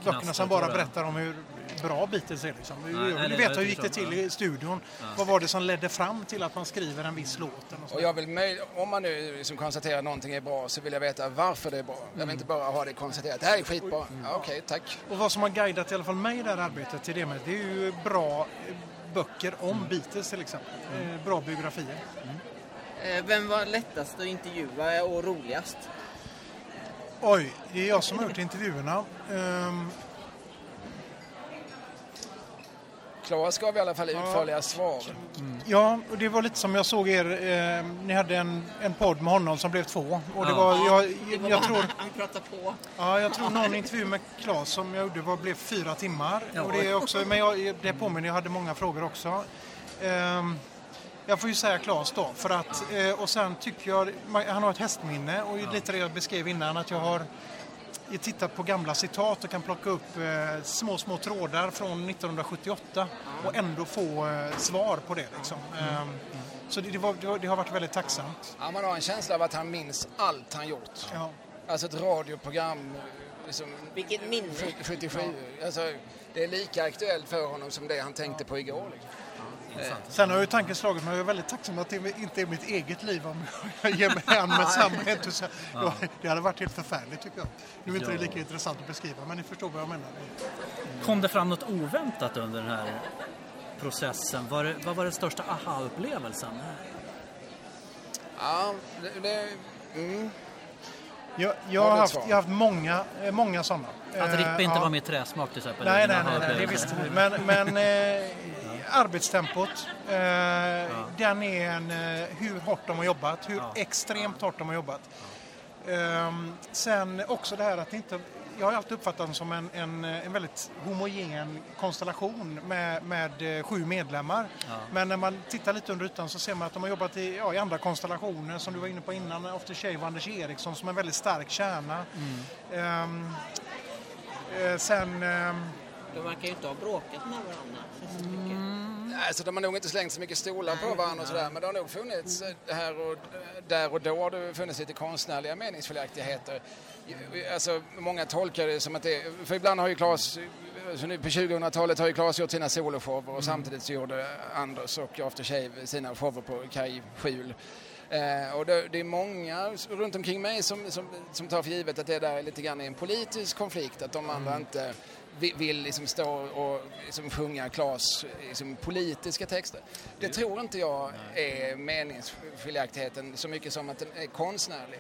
böckerna som bara berättar om hur bra Beatles är. Liksom. nej, jag nej, vill veta hur gick det till i studion? Vad var det som ledde fram till att man skriver en viss låt? Och jag vill, om man nu liksom konstaterar att någonting är bra så vill jag veta varför det är bra. Jag vill inte bara ha det konstaterat. Det här är skitbra. Ja, Okej, tack. Och vad som har guidat i alla fall mig i det här arbetet till det med, det är ju bra eh, böcker om Beatles till exempel. Eh, Bra biografier. Eh, Vem var lättast att intervjua och roligast? Oj, det är jag som har gjort intervjuerna. Claes gav i alla fall utförliga svar. ja, och det var lite som jag såg er, eh, ni hade en, en podd med honom som blev två. Och det Ja. var, jag, Det var jag, bara- tror, Han pratar på. ja, jag tror någon intervju med Claes som jag gjorde var, blev fyra timmar. Och det är också, men jag, det påminner, jag hade många frågor också. Ehm, jag får ju säga Claes då, för att, eh, och sen tycker jag, han har ett hästminne och lite det jag beskrev innan, att jag har tittat på gamla citat och kan plocka upp eh, små, små trådar från 1978 och ändå få eh, svar på det. Liksom. Ehm, så det, det, var, det, har varit väldigt tacksamt. Ja, man har en känsla av att han minns allt han gjort. Ja. Alltså ett radioprogram liksom, Vilket minne. sju- 77. Alltså, det är lika aktuellt för honom som det han tänkte på igår. Liksom. Sen har ju tanken slagit mig, jag är väldigt tacksam att det inte är mitt eget liv om jag ger mig an med samma entusiasm. Det hade varit helt förfärligt tycker jag. Nu är inte det lika intressant att beskriva, men ni förstår vad jag menar. Kom det fram något oväntat under den här processen? Var det, vad var den största aha-upplevelsen? Ja, det, det, mm. Jag, jag, Har haft, jag har haft många, eh, många sådana. Att Rippe inte ja. var med i träsmak till exempel? Nej, nej, nej, nej, det visste vi. Men, men eh, arbetstempot, eh, den är en, eh, hur hårt de har jobbat, hur extremt hårt de har jobbat. Ehm, sen också det här att det inte, jag har alltid uppfattat dem som en, en, en väldigt homogen konstellation med, med eh, sju medlemmar. Men när man tittar lite under ytan så ser man att de har jobbat i, ja, i andra konstellationer som du var inne på innan, After Shave och Anders Eriksson som en väldigt stark kärna. Ehm, eh, sen ehm, De verkar ju inte ha bråkat med varandra. så mycket. Alltså, de har nog inte slängt så mycket stolar på varandra och sådär, men det har nog funnits eh, här och där och då har det funnits lite konstnärliga meningsskiljaktigheter. Alltså, många tolkar det som att det för ibland har ju Claes, alltså nu på 2000-talet har ju Claes gjort sina soloshower och samtidigt så gjorde Anders och After Shave sina shower på Kaj Skjul. Eh, och det, det är många runt omkring mig som, som, som tar för givet att det där är lite grann en politisk konflikt, att de andra inte vi- vill liksom stå och liksom sjunga Klas liksom politiska texter. Det tror inte jag är meningsskiljaktigheten så mycket som att den är konstnärlig.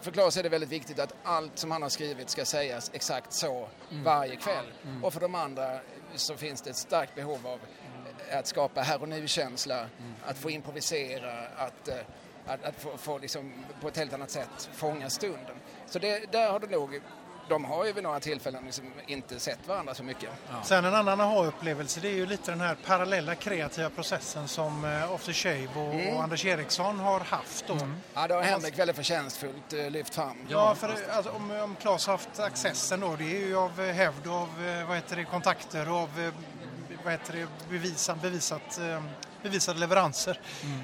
För Klas är det väldigt viktigt att allt som han har skrivit ska sägas exakt så varje kväll. Och för de andra så finns det ett starkt behov av att skapa här och nu-känsla, att få improvisera, att, eh, att, att få, få liksom, på ett helt annat sätt fånga stunden. Så det, där har det nog, de har ju vid några tillfällen liksom inte sett varandra så mycket. Sen en annan aha-upplevelse det är ju lite den här parallella kreativa processen som eh, After Shave och, Mm. och Anders Eriksson har haft. Då. Ja, det har Henrik väldigt förtjänstfullt eh, lyft fram. Ja, för alltså, om, om Claes har haft accessen då, det är ju av eh, hävd, av eh, vad heter det, kontakter och av eh, vad heter det, bevisan, bevisat, eh, bevisade leveranser.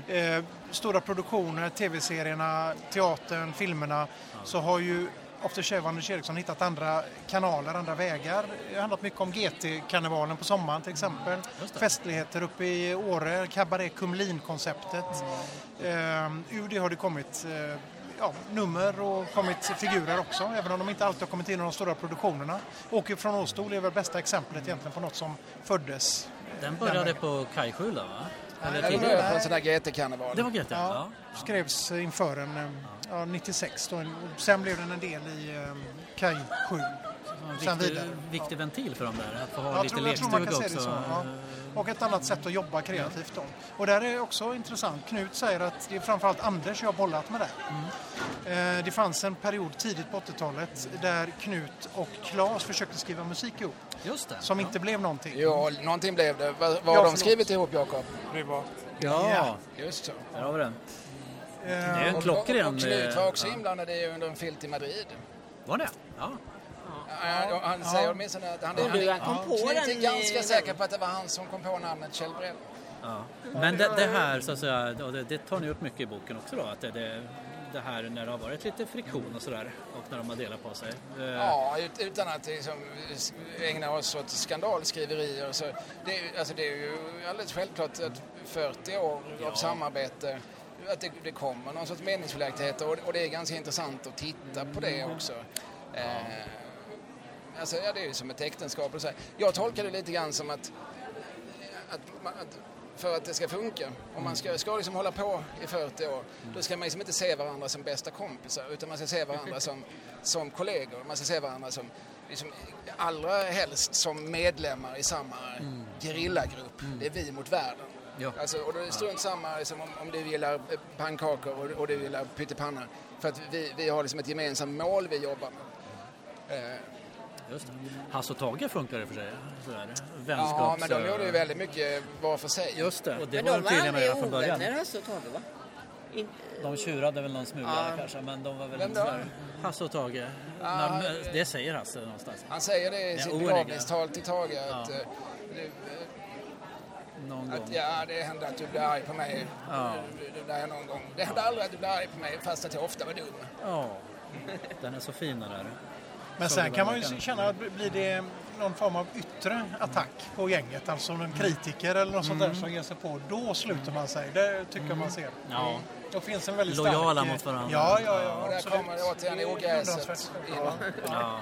Eh, stora produktioner, tv-serierna, teatern, filmerna, så har ju After Shave och Anders Eriksson hittat andra kanaler, andra vägar. Det har handlat mycket om GT-karnevalen på sommaren till exempel. Festligheter uppe i Åre, Cabaret Kumlin-konceptet. Eh, ur det har det kommit eh, ja, nummer och kommit figurer också, även om de inte alltid har kommit in i de stora produktionerna. Åker från Åstol är väl bästa exemplet egentligen på något som föddes. Den började på Kajskjula va? Eller tidigare? på en sån där GT-karneval. Det var GT? Ja. Ja, skrevs inför en, eh, ja, 96 då. Och Sen blev den en del i eh, Kaj 7. En Sen viktig, vidare. viktig ventil för dem där, att få ha Jag lite tror, jag tror man kan lekstuga det också. så. Ja. Och ett annat sätt att jobba kreativt då. Och där är också intressant. Knut säger att det är framförallt Anders jag har bollat med där. Mm. Eh, Det fanns en period tidigt på 80-talet där Knut och Claes försökte skriva musik ihop. Just det. Som inte blev någonting. Jo, någonting blev det. Vad, har Ja, de skrivit ihop, Jakob? Privat. Ja, Ja. Just så. där har vi den. Eh, Det är en Och, klockren... och, och Knut var eh, också inblandad i under en filt i Madrid. Var det? Ja. Ja, han säger åtminstone att han, Ja, han, du, han kom på Knut är i- ganska säker på att det var han som kom på namnet Kjell Brell. Ja. Men det, det här, så att säga, det, det tar ni upp mycket i boken också då, att det, det, det här när det har varit lite friktion och sådär och när de har delat på sig. Eh, Ja, ut, utan att liksom ägna oss åt skandalskriverier. Så det, alltså det är ju alldeles självklart att 40 år av samarbete att det, det kommer någon sorts meningsskiljaktigheter och, och det är ganska intressant att titta på det också. Eh, alltså, ja, det är ju som ett äktenskap. Och så här. Jag tolkar det lite grann som att, att, man- att för att det ska funka, om man ska, ska liksom hålla på i 40 år, då ska man liksom inte se varandra som bästa kompisar utan man ska se varandra som, som kollegor. Man ska se varandra som, liksom, allra helst som medlemmar i samma gerillagrupp. Det är vi mot världen. Ja. Alltså, och då är det strunt samma liksom, om, om du gillar eh, pannkakor och, och du gillar pyttipanna. För att vi, vi har liksom ett gemensamt mål vi jobbar med. Eh, Just det. Hasse och Tage funkar i och för sig. Sådär. ja, Vänskaps... men de gjorde ju väldigt mycket var för sig. Just det, och det Men var de var aldrig redan från början. ovänner Hasse och Tage va? In, De tjurade väl någon smula Ja. kanske, men de var väl inte sådär... Hasse och Tage. När- det säger Hasse någonstans. Han säger det i Ja, sitt begravningstal till Tage att, Ja. Någon att gång. ja, det hände att du blev arg på mig. Ja. Det, det någon gång. Det hände aldrig att du blev arg på mig fast att jag ofta var dum. Ja, den är så fin den där. Men Så sen kan man ju känna att blir det någon form av yttre attack på gänget, alltså en kritiker eller något sånt där som ger sig på, då sluter man sig. Det tycker jag man ser. Ja. Då finns en väldigt Lojala stark... mot varandra. Ja, ja, ja. Och där absolut. kommer det återigen ogräset. Ja. Ja.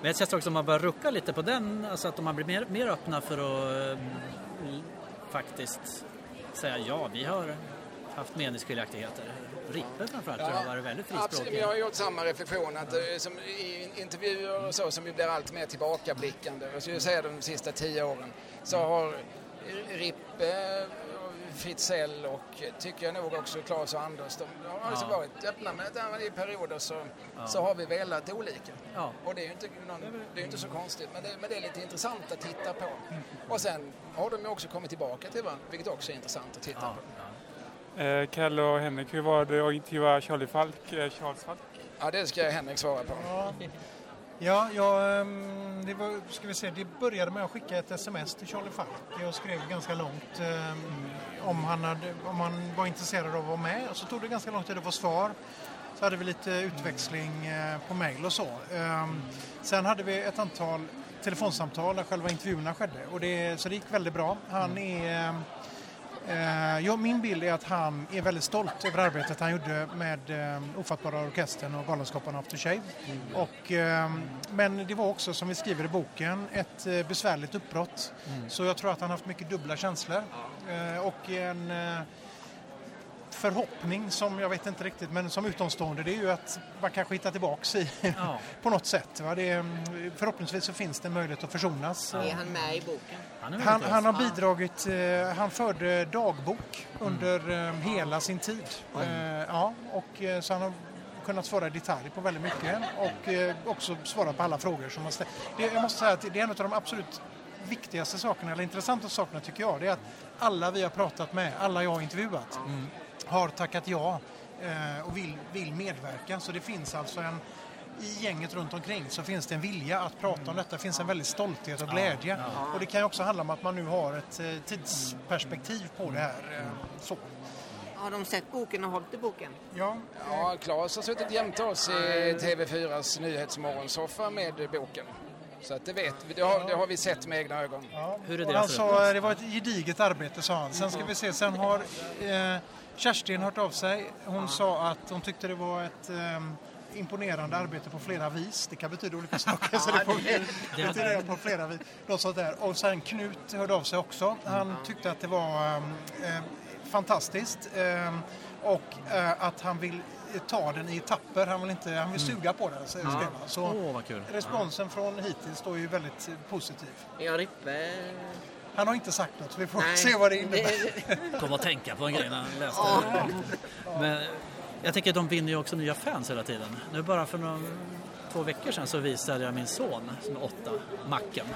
Men jag känns också om man börjar rucka lite på den, alltså att de har blivit mer, mer öppna för att eh, faktiskt säga ja, vi har haft meningsskiljaktigheter. Rippe framförallt jag har varit väldigt absolut. Men frispråkig. jag har gjort samma reflektion att eh, som i intervjuer och så som ju blir allt mer tillbakablickande. Jag skulle säga de sista tio åren så har Rippe, Fritzell och eh, tycker jag nog också Claes och Anders, de har alltså Ja. varit öppna med att ja, i perioder så, så har vi velat olika. Ja. Och det är ju inte, någon, det är inte så konstigt, men det, men det är lite intressant att titta på. Och sen har de ju också kommit tillbaka till varandra, vilket också är intressant att titta Ja, på. ja. Eh, Kalle och Henrik, hur var det att intervjua Charlie Falk, eh, Charles Falk? Ja, det ska Henrik svara på. Ja, ja ehm, det, var, ska vi se, det började med att skicka ett sms till Charlie Falk. Jag skrev ganska långt ehm, om, han hade, om han var intresserad av att vara med. Och så tog det ganska lång tid att få svar. Så hade vi lite utväxling eh, på mail och så. Ehm, sen hade vi ett antal telefonsamtal där själva intervjuerna skedde. Och det, så det gick väldigt bra. Han är... ehm, Eh, ja, min bild är att han är väldigt stolt över arbetet han gjorde med eh, Ofattbara Orkestern och Galenskaparna After Shave. Och, eh, men det var också, som vi skriver i boken, ett eh, besvärligt uppbrott. Så jag tror att han har haft mycket dubbla känslor. Och en, förhoppning som jag vet inte riktigt, men som utomstående, det är ju att man kanske hittar tillbaks i Ja. på något sätt. Va? Det mm, förhoppningsvis så finns det möjlighet att försonas. Är han med i boken? Han, Han, han har Ja. bidragit, eh, han förde dagbok under eh, hela sin tid. Eh, ja, och, eh, så han har kunnat svara i detalj på väldigt mycket och eh, också svara på alla frågor som man ställer. Det, jag måste säga att det är en av de absolut viktigaste sakerna, eller intressanta sakerna tycker jag, det är att alla vi har pratat med, alla jag har intervjuat, har tackat ja eh, och vill, vill medverka. Så det finns alltså en, i gänget runt omkring så finns det en vilja att prata om detta, det finns en väldigt stolthet och glädje. Och det kan ju också handla om att man nu har ett eh, tidsperspektiv på det här. eh, Så. Har de sett boken och hållit i boken? Ja, Ja, Claes har suttit jämte oss i TV4s Nyhetsmorgonsoffa med boken. Så att det vet vi, det har, det har vi sett med egna ögon. Ja. Hur är deras han sa det var ett gediget arbete sa han. Sen ska vi se, sen har eh, Kerstin hört av sig. Hon sa att hon tyckte det var ett eh, imponerande arbete på flera vis. Det kan betyda olika saker. så det får det på flera vis. Något sånt där. Och sen Knut hörde av sig också. Han tyckte att det var eh, fantastiskt. Eh, och eh, att han vill ta den i etapper. Han vill, inte, han vill suga på den. Så Åh, vad kul. responsen från hittills då är ju väldigt eh, positiv. Ja, Rippe... Han har inte sagt något, så vi får Nej. se vad det innebär. Kom att tänka på en grej när han läste det. Men jag tänker att de vinner ju också nya fans hela tiden. Nu bara för några, två veckor sedan så visade jag min son som är åtta, Macken.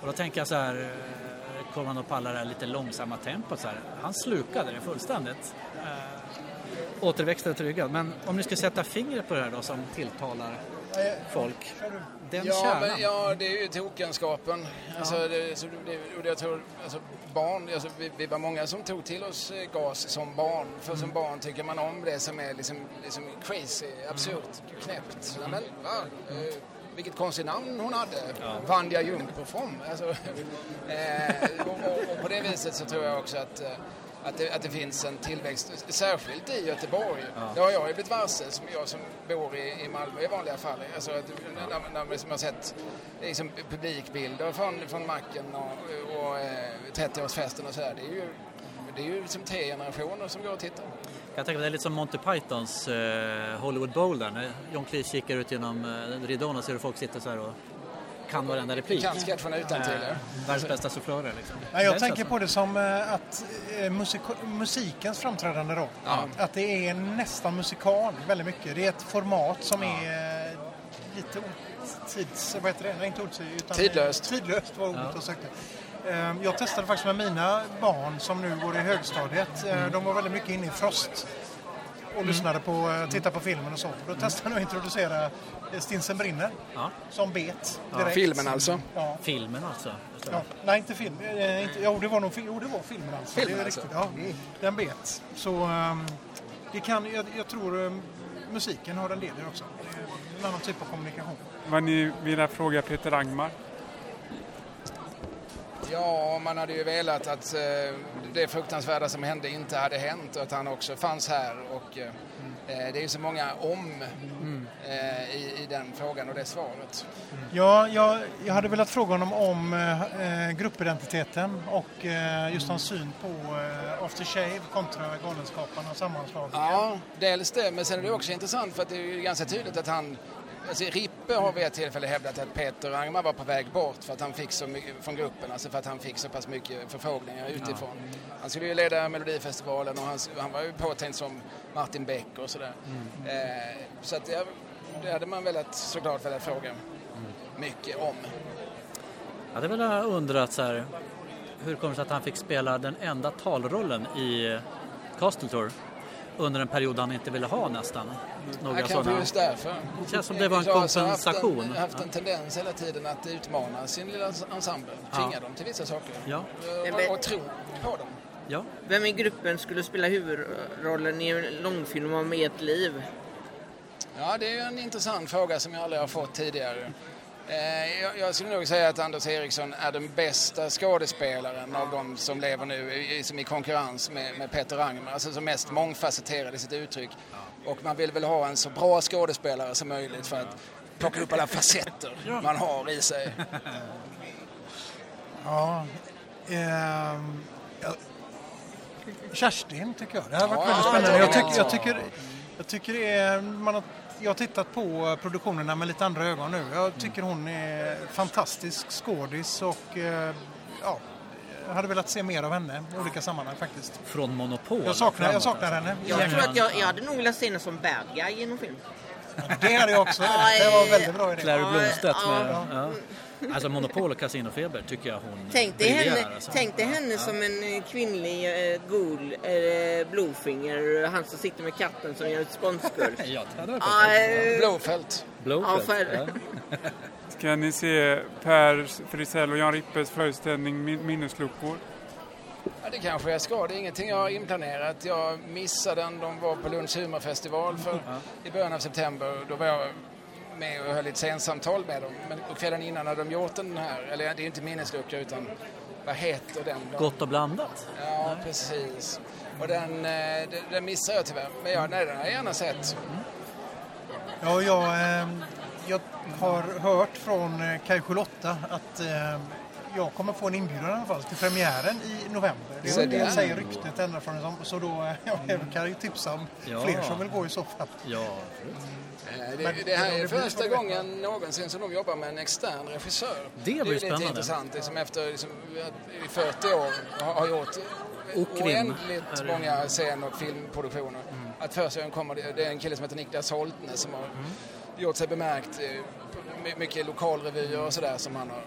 Och då tänker jag så här, eh, kommer han att palla det här lite långsamma tempot så här. Han slukade det fullständigt. Eh, återväxten är tryggad. Men om ni ska sätta fingret på det här då som tilltalar folk. Den Ja, kärnan. men, ja, det är ju tokenskapen. Alltså, det, så det, och jag tror, alltså, barn, alltså, vi, vi var många som tog till oss eh, gas som barn. För som barn tycker man om det som är liksom, liksom crazy, absurt, knäppt. Så, men, va? Eh, vilket konstigt namn hon hade. Vanja Jungperform. Alltså, eh, och, och, och på det viset så tror jag också att att det, att det finns en tillväxt, särskilt i Göteborg. Det har jag ju blivit varse, som jag som bor i, i Malmö i vanliga fall. Alltså att, när, när man liksom har sett liksom, publikbilder från, från Macken och, och eh, 30-årsfesten och sådär. Det är ju, det är ju liksom tre generationer som går och tittar. Jag tänker att det är lite som Monty Pythons eh, Hollywood Bowl där. När John Cleese kikar ut genom eh, ridån och ser hur folk sitter så här och kan varenda replik. Kan sketcherna utantill. Eh, världens bästa sufflörer liksom. Nej, jag Det är tänker på det som eh, att eh, musik musikens framträdande roll. Att det är nästan musikal väldigt mycket. Det är ett format som är eh, lite otids... Vad heter det? Nej, inte otid, utan Tidlöst. Tidlöst var ordet jag sökte. Jag testade faktiskt med mina barn som nu går i högstadiet. Eh, De var väldigt mycket inne i Frost och lyssnade på, eh, tittade på filmen och så. Då testade jag att introducera eh, Stinsen brinner Ja. som bet direkt. Filmen alltså. Ja. Filmen alltså. Ja, nej, inte film. Eh, inte, jo, det var nog jo, det var filmen alltså. Filmen det är alltså. riktigt. Ja, den bet. Så ehm, det kan, jag, jag tror ehm, musiken har en del i också. Det är en annan typ av kommunikation. Vad ni vill fråga Peter Angmar? Ja, man hade ju velat att eh, det fruktansvärda som hände inte hade hänt och att han också fanns här. Och, eh, det är ju så många om eh, i, i den frågan och det svaret. Ja, jag, jag hade velat fråga honom om eh, gruppidentiteten och eh, just hans syn på eh, After Shave kontra Galenskaparna och sammanslagningen. Ja, dels det, men sen är det också intressant för att det är ju ganska tydligt att han Alltså, Rippe har vid ett tillfälle hävdat att Peter Angmar var på väg bort för att han fick så mycket från gruppen, alltså för att han fick så pass mycket förfrågningar utifrån. Han skulle ju leda Melodifestivalen och han, han var ju påtänkt som Martin Beck och sådär. Eh, så att det, det hade man velat, såklart velat fråga mycket om. Jag hade väl undrat så här, hur kommer det sig att han fick spela den enda talrollen i Castle Tour under en period han inte ville ha nästan? Några Ja, kanske sådana. just därför. Det känns som det var en Claes har kompensation. Haft en, haft en tendens hela tiden att utmana sin lilla ensemble, tvinga dem till vissa saker. Ja, Och, och tro på dem. ja. Vem i gruppen skulle spela huvudrollen i en långfilm om ert liv? Ja, det är en intressant fråga som jag aldrig har fått tidigare. Eh, jag, skulle nog säga att Anders Eriksson är den bästa skådespelaren av de som lever nu som i konkurrens med, med Peter Angmar. Alltså som mest mångfacetterad i sitt uttryck. Och man vill väl ha en så bra skådespelare som möjligt för att plocka upp alla facetter man har i sig. Ja, ja, Kerstin tycker jag. Det har varit Ja, väldigt spännande. ja, Jag tycker, ja. jag tycker, jag tycker det är, man har, jag har tittat på produktionerna med lite andra ögon nu. Jag tycker hon är fantastisk skådis och eh, ja, jag hade velat se mer av henne i olika sammanhang faktiskt. Från Monopol. Jag saknar, jag saknar alltså. henne. Jag tror att jag, jag hade nog velat se henne som bad guy i någon film. Det hade jag också. Det var eh, väldigt bra idé. Clary Blomstedt med... ja. Ja. Alltså Monopol och Casinofeber tycker jag hon Tänk dig henne, alltså. tänk dig henne som en eh, kvinnlig eh, ghoul, eh, Blowfinger, han som sitter med katten som gör ett spånskrull. Ja, det hade varit Ja, eh, Blåfält. Blowfelt. Ja, ja. Ska ni se Per Frisell och Jan Rippes föreställning Min- Minnesluckor? Ja, det kanske jag ska. Det är ingenting jag har inplanerat. Jag missade den. De var på Lunds humorfestival för, i början av september. Då var jag med och höll ett sensamtal med dem. Men och kvällen innan hade de gjort den här, eller det är inte minneslucka utan vad heter den? De, Gott och blandat. Ja, precis. Och den, eh, den, den missade jag tyvärr. Men jag, nej, den har jag gärna sett. Ja, jag, eh, jag har hört från eh, Kaj 78 att eh, jag kommer få en inbjudan i alla fall till premiären i november. Det, Så det säger ryktet ända från sån. Så då eh, ja, jag kan ju tipsa om Ja. fler som vill gå i så fall. Ja, Eh, Det, Men- det här är det första gången någonsin som de jobbar med en extern regissör. Det blir är ju lite spännande. intressant. Liksom efter liksom, i 40 år har, har gjort Och oändligt är det. många scen och filmproduktioner. Att första gången kommer det, det är en kille som heter Niklas Holtne som har gjort sig bemärkt eh, mycket lokalrevyer och sådär som han har,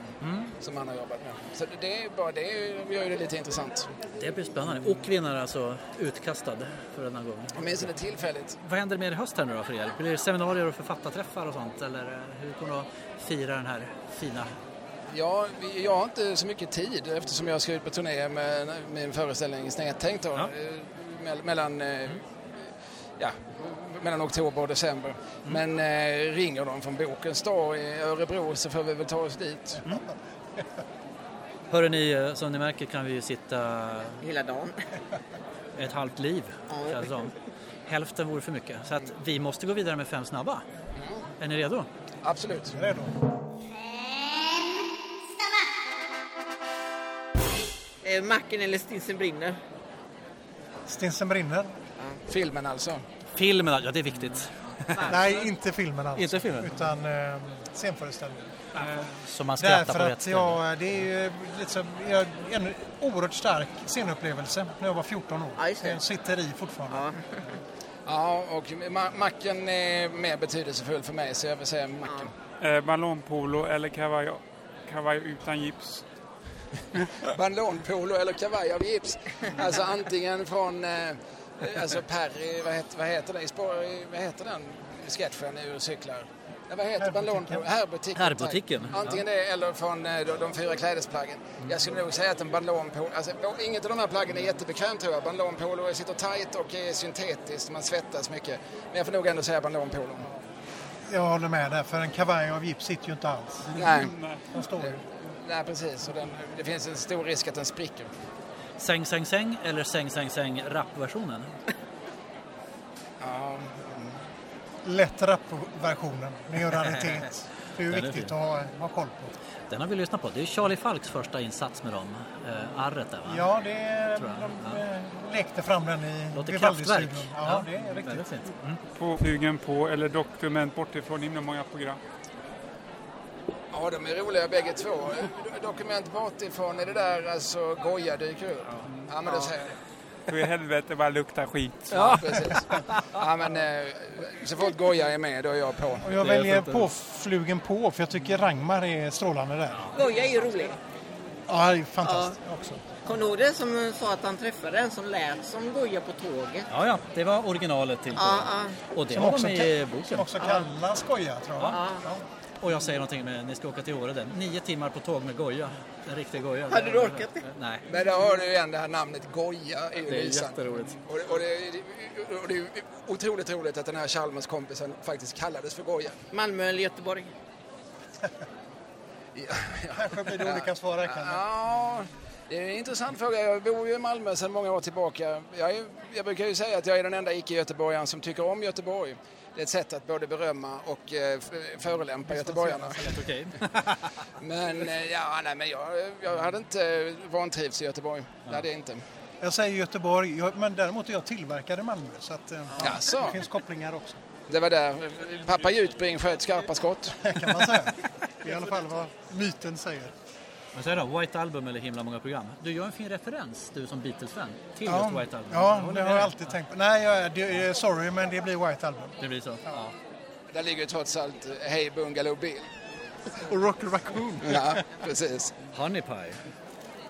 som han har jobbat med. Så det är bara det gör ju det lite intressant. det blir spännande. Och kvinnan är alltså utkastad för denna gång. Åtminstone tillfälligt. Vad händer mer i höst här nu då för er? Blir det seminarier och författarträffar och sånt? Eller eh, hur kommer du att fira den här fina... Ja, jag har inte så mycket tid eftersom jag ska ut på turné med min föreställning Snedtänkt då, Ja. eh, mell- mellan, eh, ja, mellan oktober och december. Men eh, ringer de från Bokens dag i Örebro så får vi väl ta oss dit. Hörrni, ni, eh, som ni märker kan vi ju sitta hela dagen. ett halvt liv, Ja. känns som. Hälften vore för mycket. Så att vi måste gå vidare med fem snabba. Är ni redo? Absolut. Det är då. Eh, Macken eller Stinsen brinner. Stinsen brinner. Filmen alltså. Filmen, ja det är viktigt. Nej, inte filmen alls. Inte filmen? Utan eh, scenföreställningen. Så man skrattar Därför på rätt att jag, det är ju liksom, jag, en oerhört stark scenupplevelse när jag var 14 år. Ja. Den sitter i fortfarande. Ja. Ja, och ma- macken är mer betydelsefull för mig så jag vill säga macken. Eh, ballongpolo eller kavaj, kavaj utan gips? Bandonpolo eller kavaj av gips. Alltså antingen från eh, alltså Perry, vad heter, vad heter det? vad heter den sketchen ur cyklar? Ja, vad heter bandonpolo? Herrbutiken. Herrbutiken. Antingen det eller från eh, de, de fyra klädesplaggen. Jag skulle nog säga att en bandonpolo, alltså inget av de här plaggen är jättebekvämt tror jag. Bandonpolo sitter tight och är syntetiskt, man svettas mycket. Men jag får nog ändå säga bandonpolo. Jag håller med där, för en kavaj av gips sitter ju inte alls. Nej, Den står ju. nej precis. Och den, det finns en stor risk att den spricker. Säng, säng, säng eller säng, säng, säng rapversionen? Ja, Lätt rapversionen med en raritet. Det är ju är viktigt fin. att ha, ha koll på. Den har vi lyssnat på. Det är Charlie Falks första insats med dem. Eh, arret där va? Ja, det, Tror jag. de eh, lekte fram den i Låter kraftverk. Ja, det är riktigt. Mm. Påflugen på eller dokument bortifrån himla många program? Ja, de är roliga bägge två. Dokument bortifrån, är det där alltså Goja dyker upp? Ja, men det säger jag. För i helvete vad luktar skit. Ja, precis. Ja, men eh, så fort Goja är med, då är jag på. Och jag väljer sant. påflugen på, för jag tycker Rangmar är strålande där. Goja är ju rolig. Ja, det är fantastiskt också. Kommer du ihåg det som sa att han träffade en som lät som Goja på tåget? Ja, ja, det var originalet till Ja, ja. Och det Som har också, de i boken. som också kallas Goja, tror jag. Ja. Och jag säger någonting med ni ska åka till Åre där. Nio timmar på tåg med Goja. En riktig Goja. Hade du orkat det? Nej. Men då har du ju igen det här namnet Goja. Är ju Det är lysande. jätteroligt. Och, det- och, det, och det är otroligt roligt att den här Chalmers kompisen faktiskt kallades för Goja. Malmö eller Göteborg? Ja, Kanske blir det olika svar här kanske. Ja, det är en intressant fråga. Jag bor ju i Malmö sedan många år tillbaka. Jag, är, jag brukar ju säga att jag är den enda icke-göteborgaren som tycker om Göteborg. Det är ett sätt att både berömma och eh, förolämpa göteborgarna. Men, eh, ja, nej, men jag, jag hade inte vantrivts i Göteborg. Det hade jag inte. Jag säger Göteborg, jag, men däremot är jag tillverkad i Malmö. Så att, eh, Jaså? det finns kopplingar också. Det var där pappa Jutbring sköt skarpa skott. kan man säga. Det i alla fall vad myten säger. Men säg då, White Album eller himla många program. Du gör en fin referens, du som Beatles-fan, till Ja, just White Album. ja det har jag alltid tänkt på. Nej, jag, det, är- sorry, men det blir White Album. Det blir så? Ja. Där ligger ju trots allt Hey Bungalow Bill. Och Rocky Raccoon. Ja, precis. Honey Pie.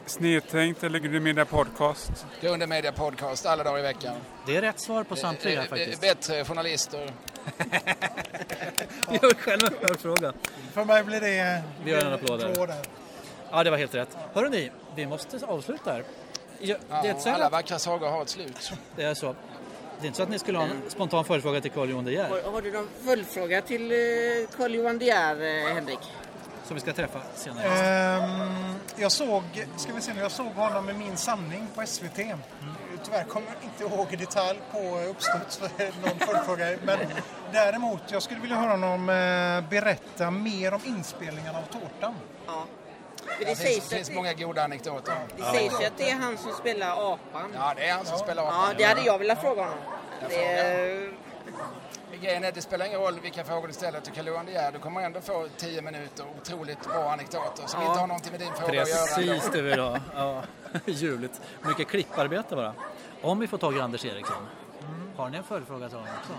Snedtänkt eller Grundmedia Podcast. Grunden Media Podcast alla dagar i veckan. Det är rätt svar på samtliga Eh, eh, faktiskt. Bättre journalister. Gör själv en förfrågan. För mig blir det... Vi gör en applåd där. Ja, det var helt rätt. Hörru ni, vi måste avsluta här. Ja, det, är så alla vackra sagor har ett slut. det är så. Det är inte så att ni skulle ha en spontan följdfråga till Carl Johan De Geer, Har, har du någon följdfråga till eh, Carl Johan De Geer, eh, Henrik? som vi ska träffa senare. Ehm, jag såg, ska vi se nu, jag såg honom med Min sanning på SVT. Tyvärr kommer jag inte ihåg i detalj på uppstuds för någon följdfråga. Men däremot, jag skulle vilja höra honom eh, berätta mer om inspelningen av Tårtan. Ja. För det Det sägs, finns, att, finns många goda anekdoter. det sägs ju att det är han som spelar apan. Ja, det är han som spelar Ja, apan. det hade jag velat fråga honom. Det, Grejen är, det spelar ingen roll vilka frågor du ställer till Carl-Johan De Geer. Du kommer ändå få tio minuter otroligt bra anekdoter som Ja. inte har någonting med din fråga att göra. Precis det vi vill ha. Ja, ljuvligt. Mycket klipparbete bara. Om vi får tag i Anders Eriksson. Har ni en följdfråga till honom också?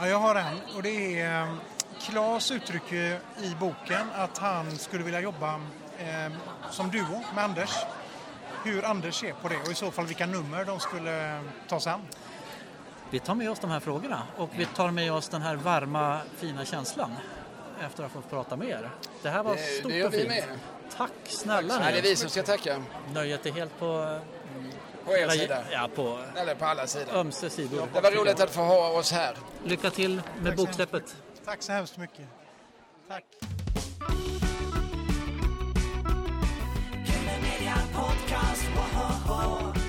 Ja, jag har en och det är eh, Claes uttrycker i boken att han skulle vilja jobba eh, som duo med Anders. Hur Anders ser på det och i så fall vilka nummer de skulle ta sig an. Vi tar med oss de här frågorna och vi tar med oss den här varma, fina känslan efter att ha fått prata med er. Det här var Det- stort det gör och fint. med. Tack snälla Nej, det är ni. vi som ska tacka. Nöjet är helt på, På er sida. ja, på Eller på alla sidor. ömse sidor. Det var roligt att få ha oss här. Lycka till med boksläppet. Tack så hemskt mycket. Tack. podcast. Wahaha.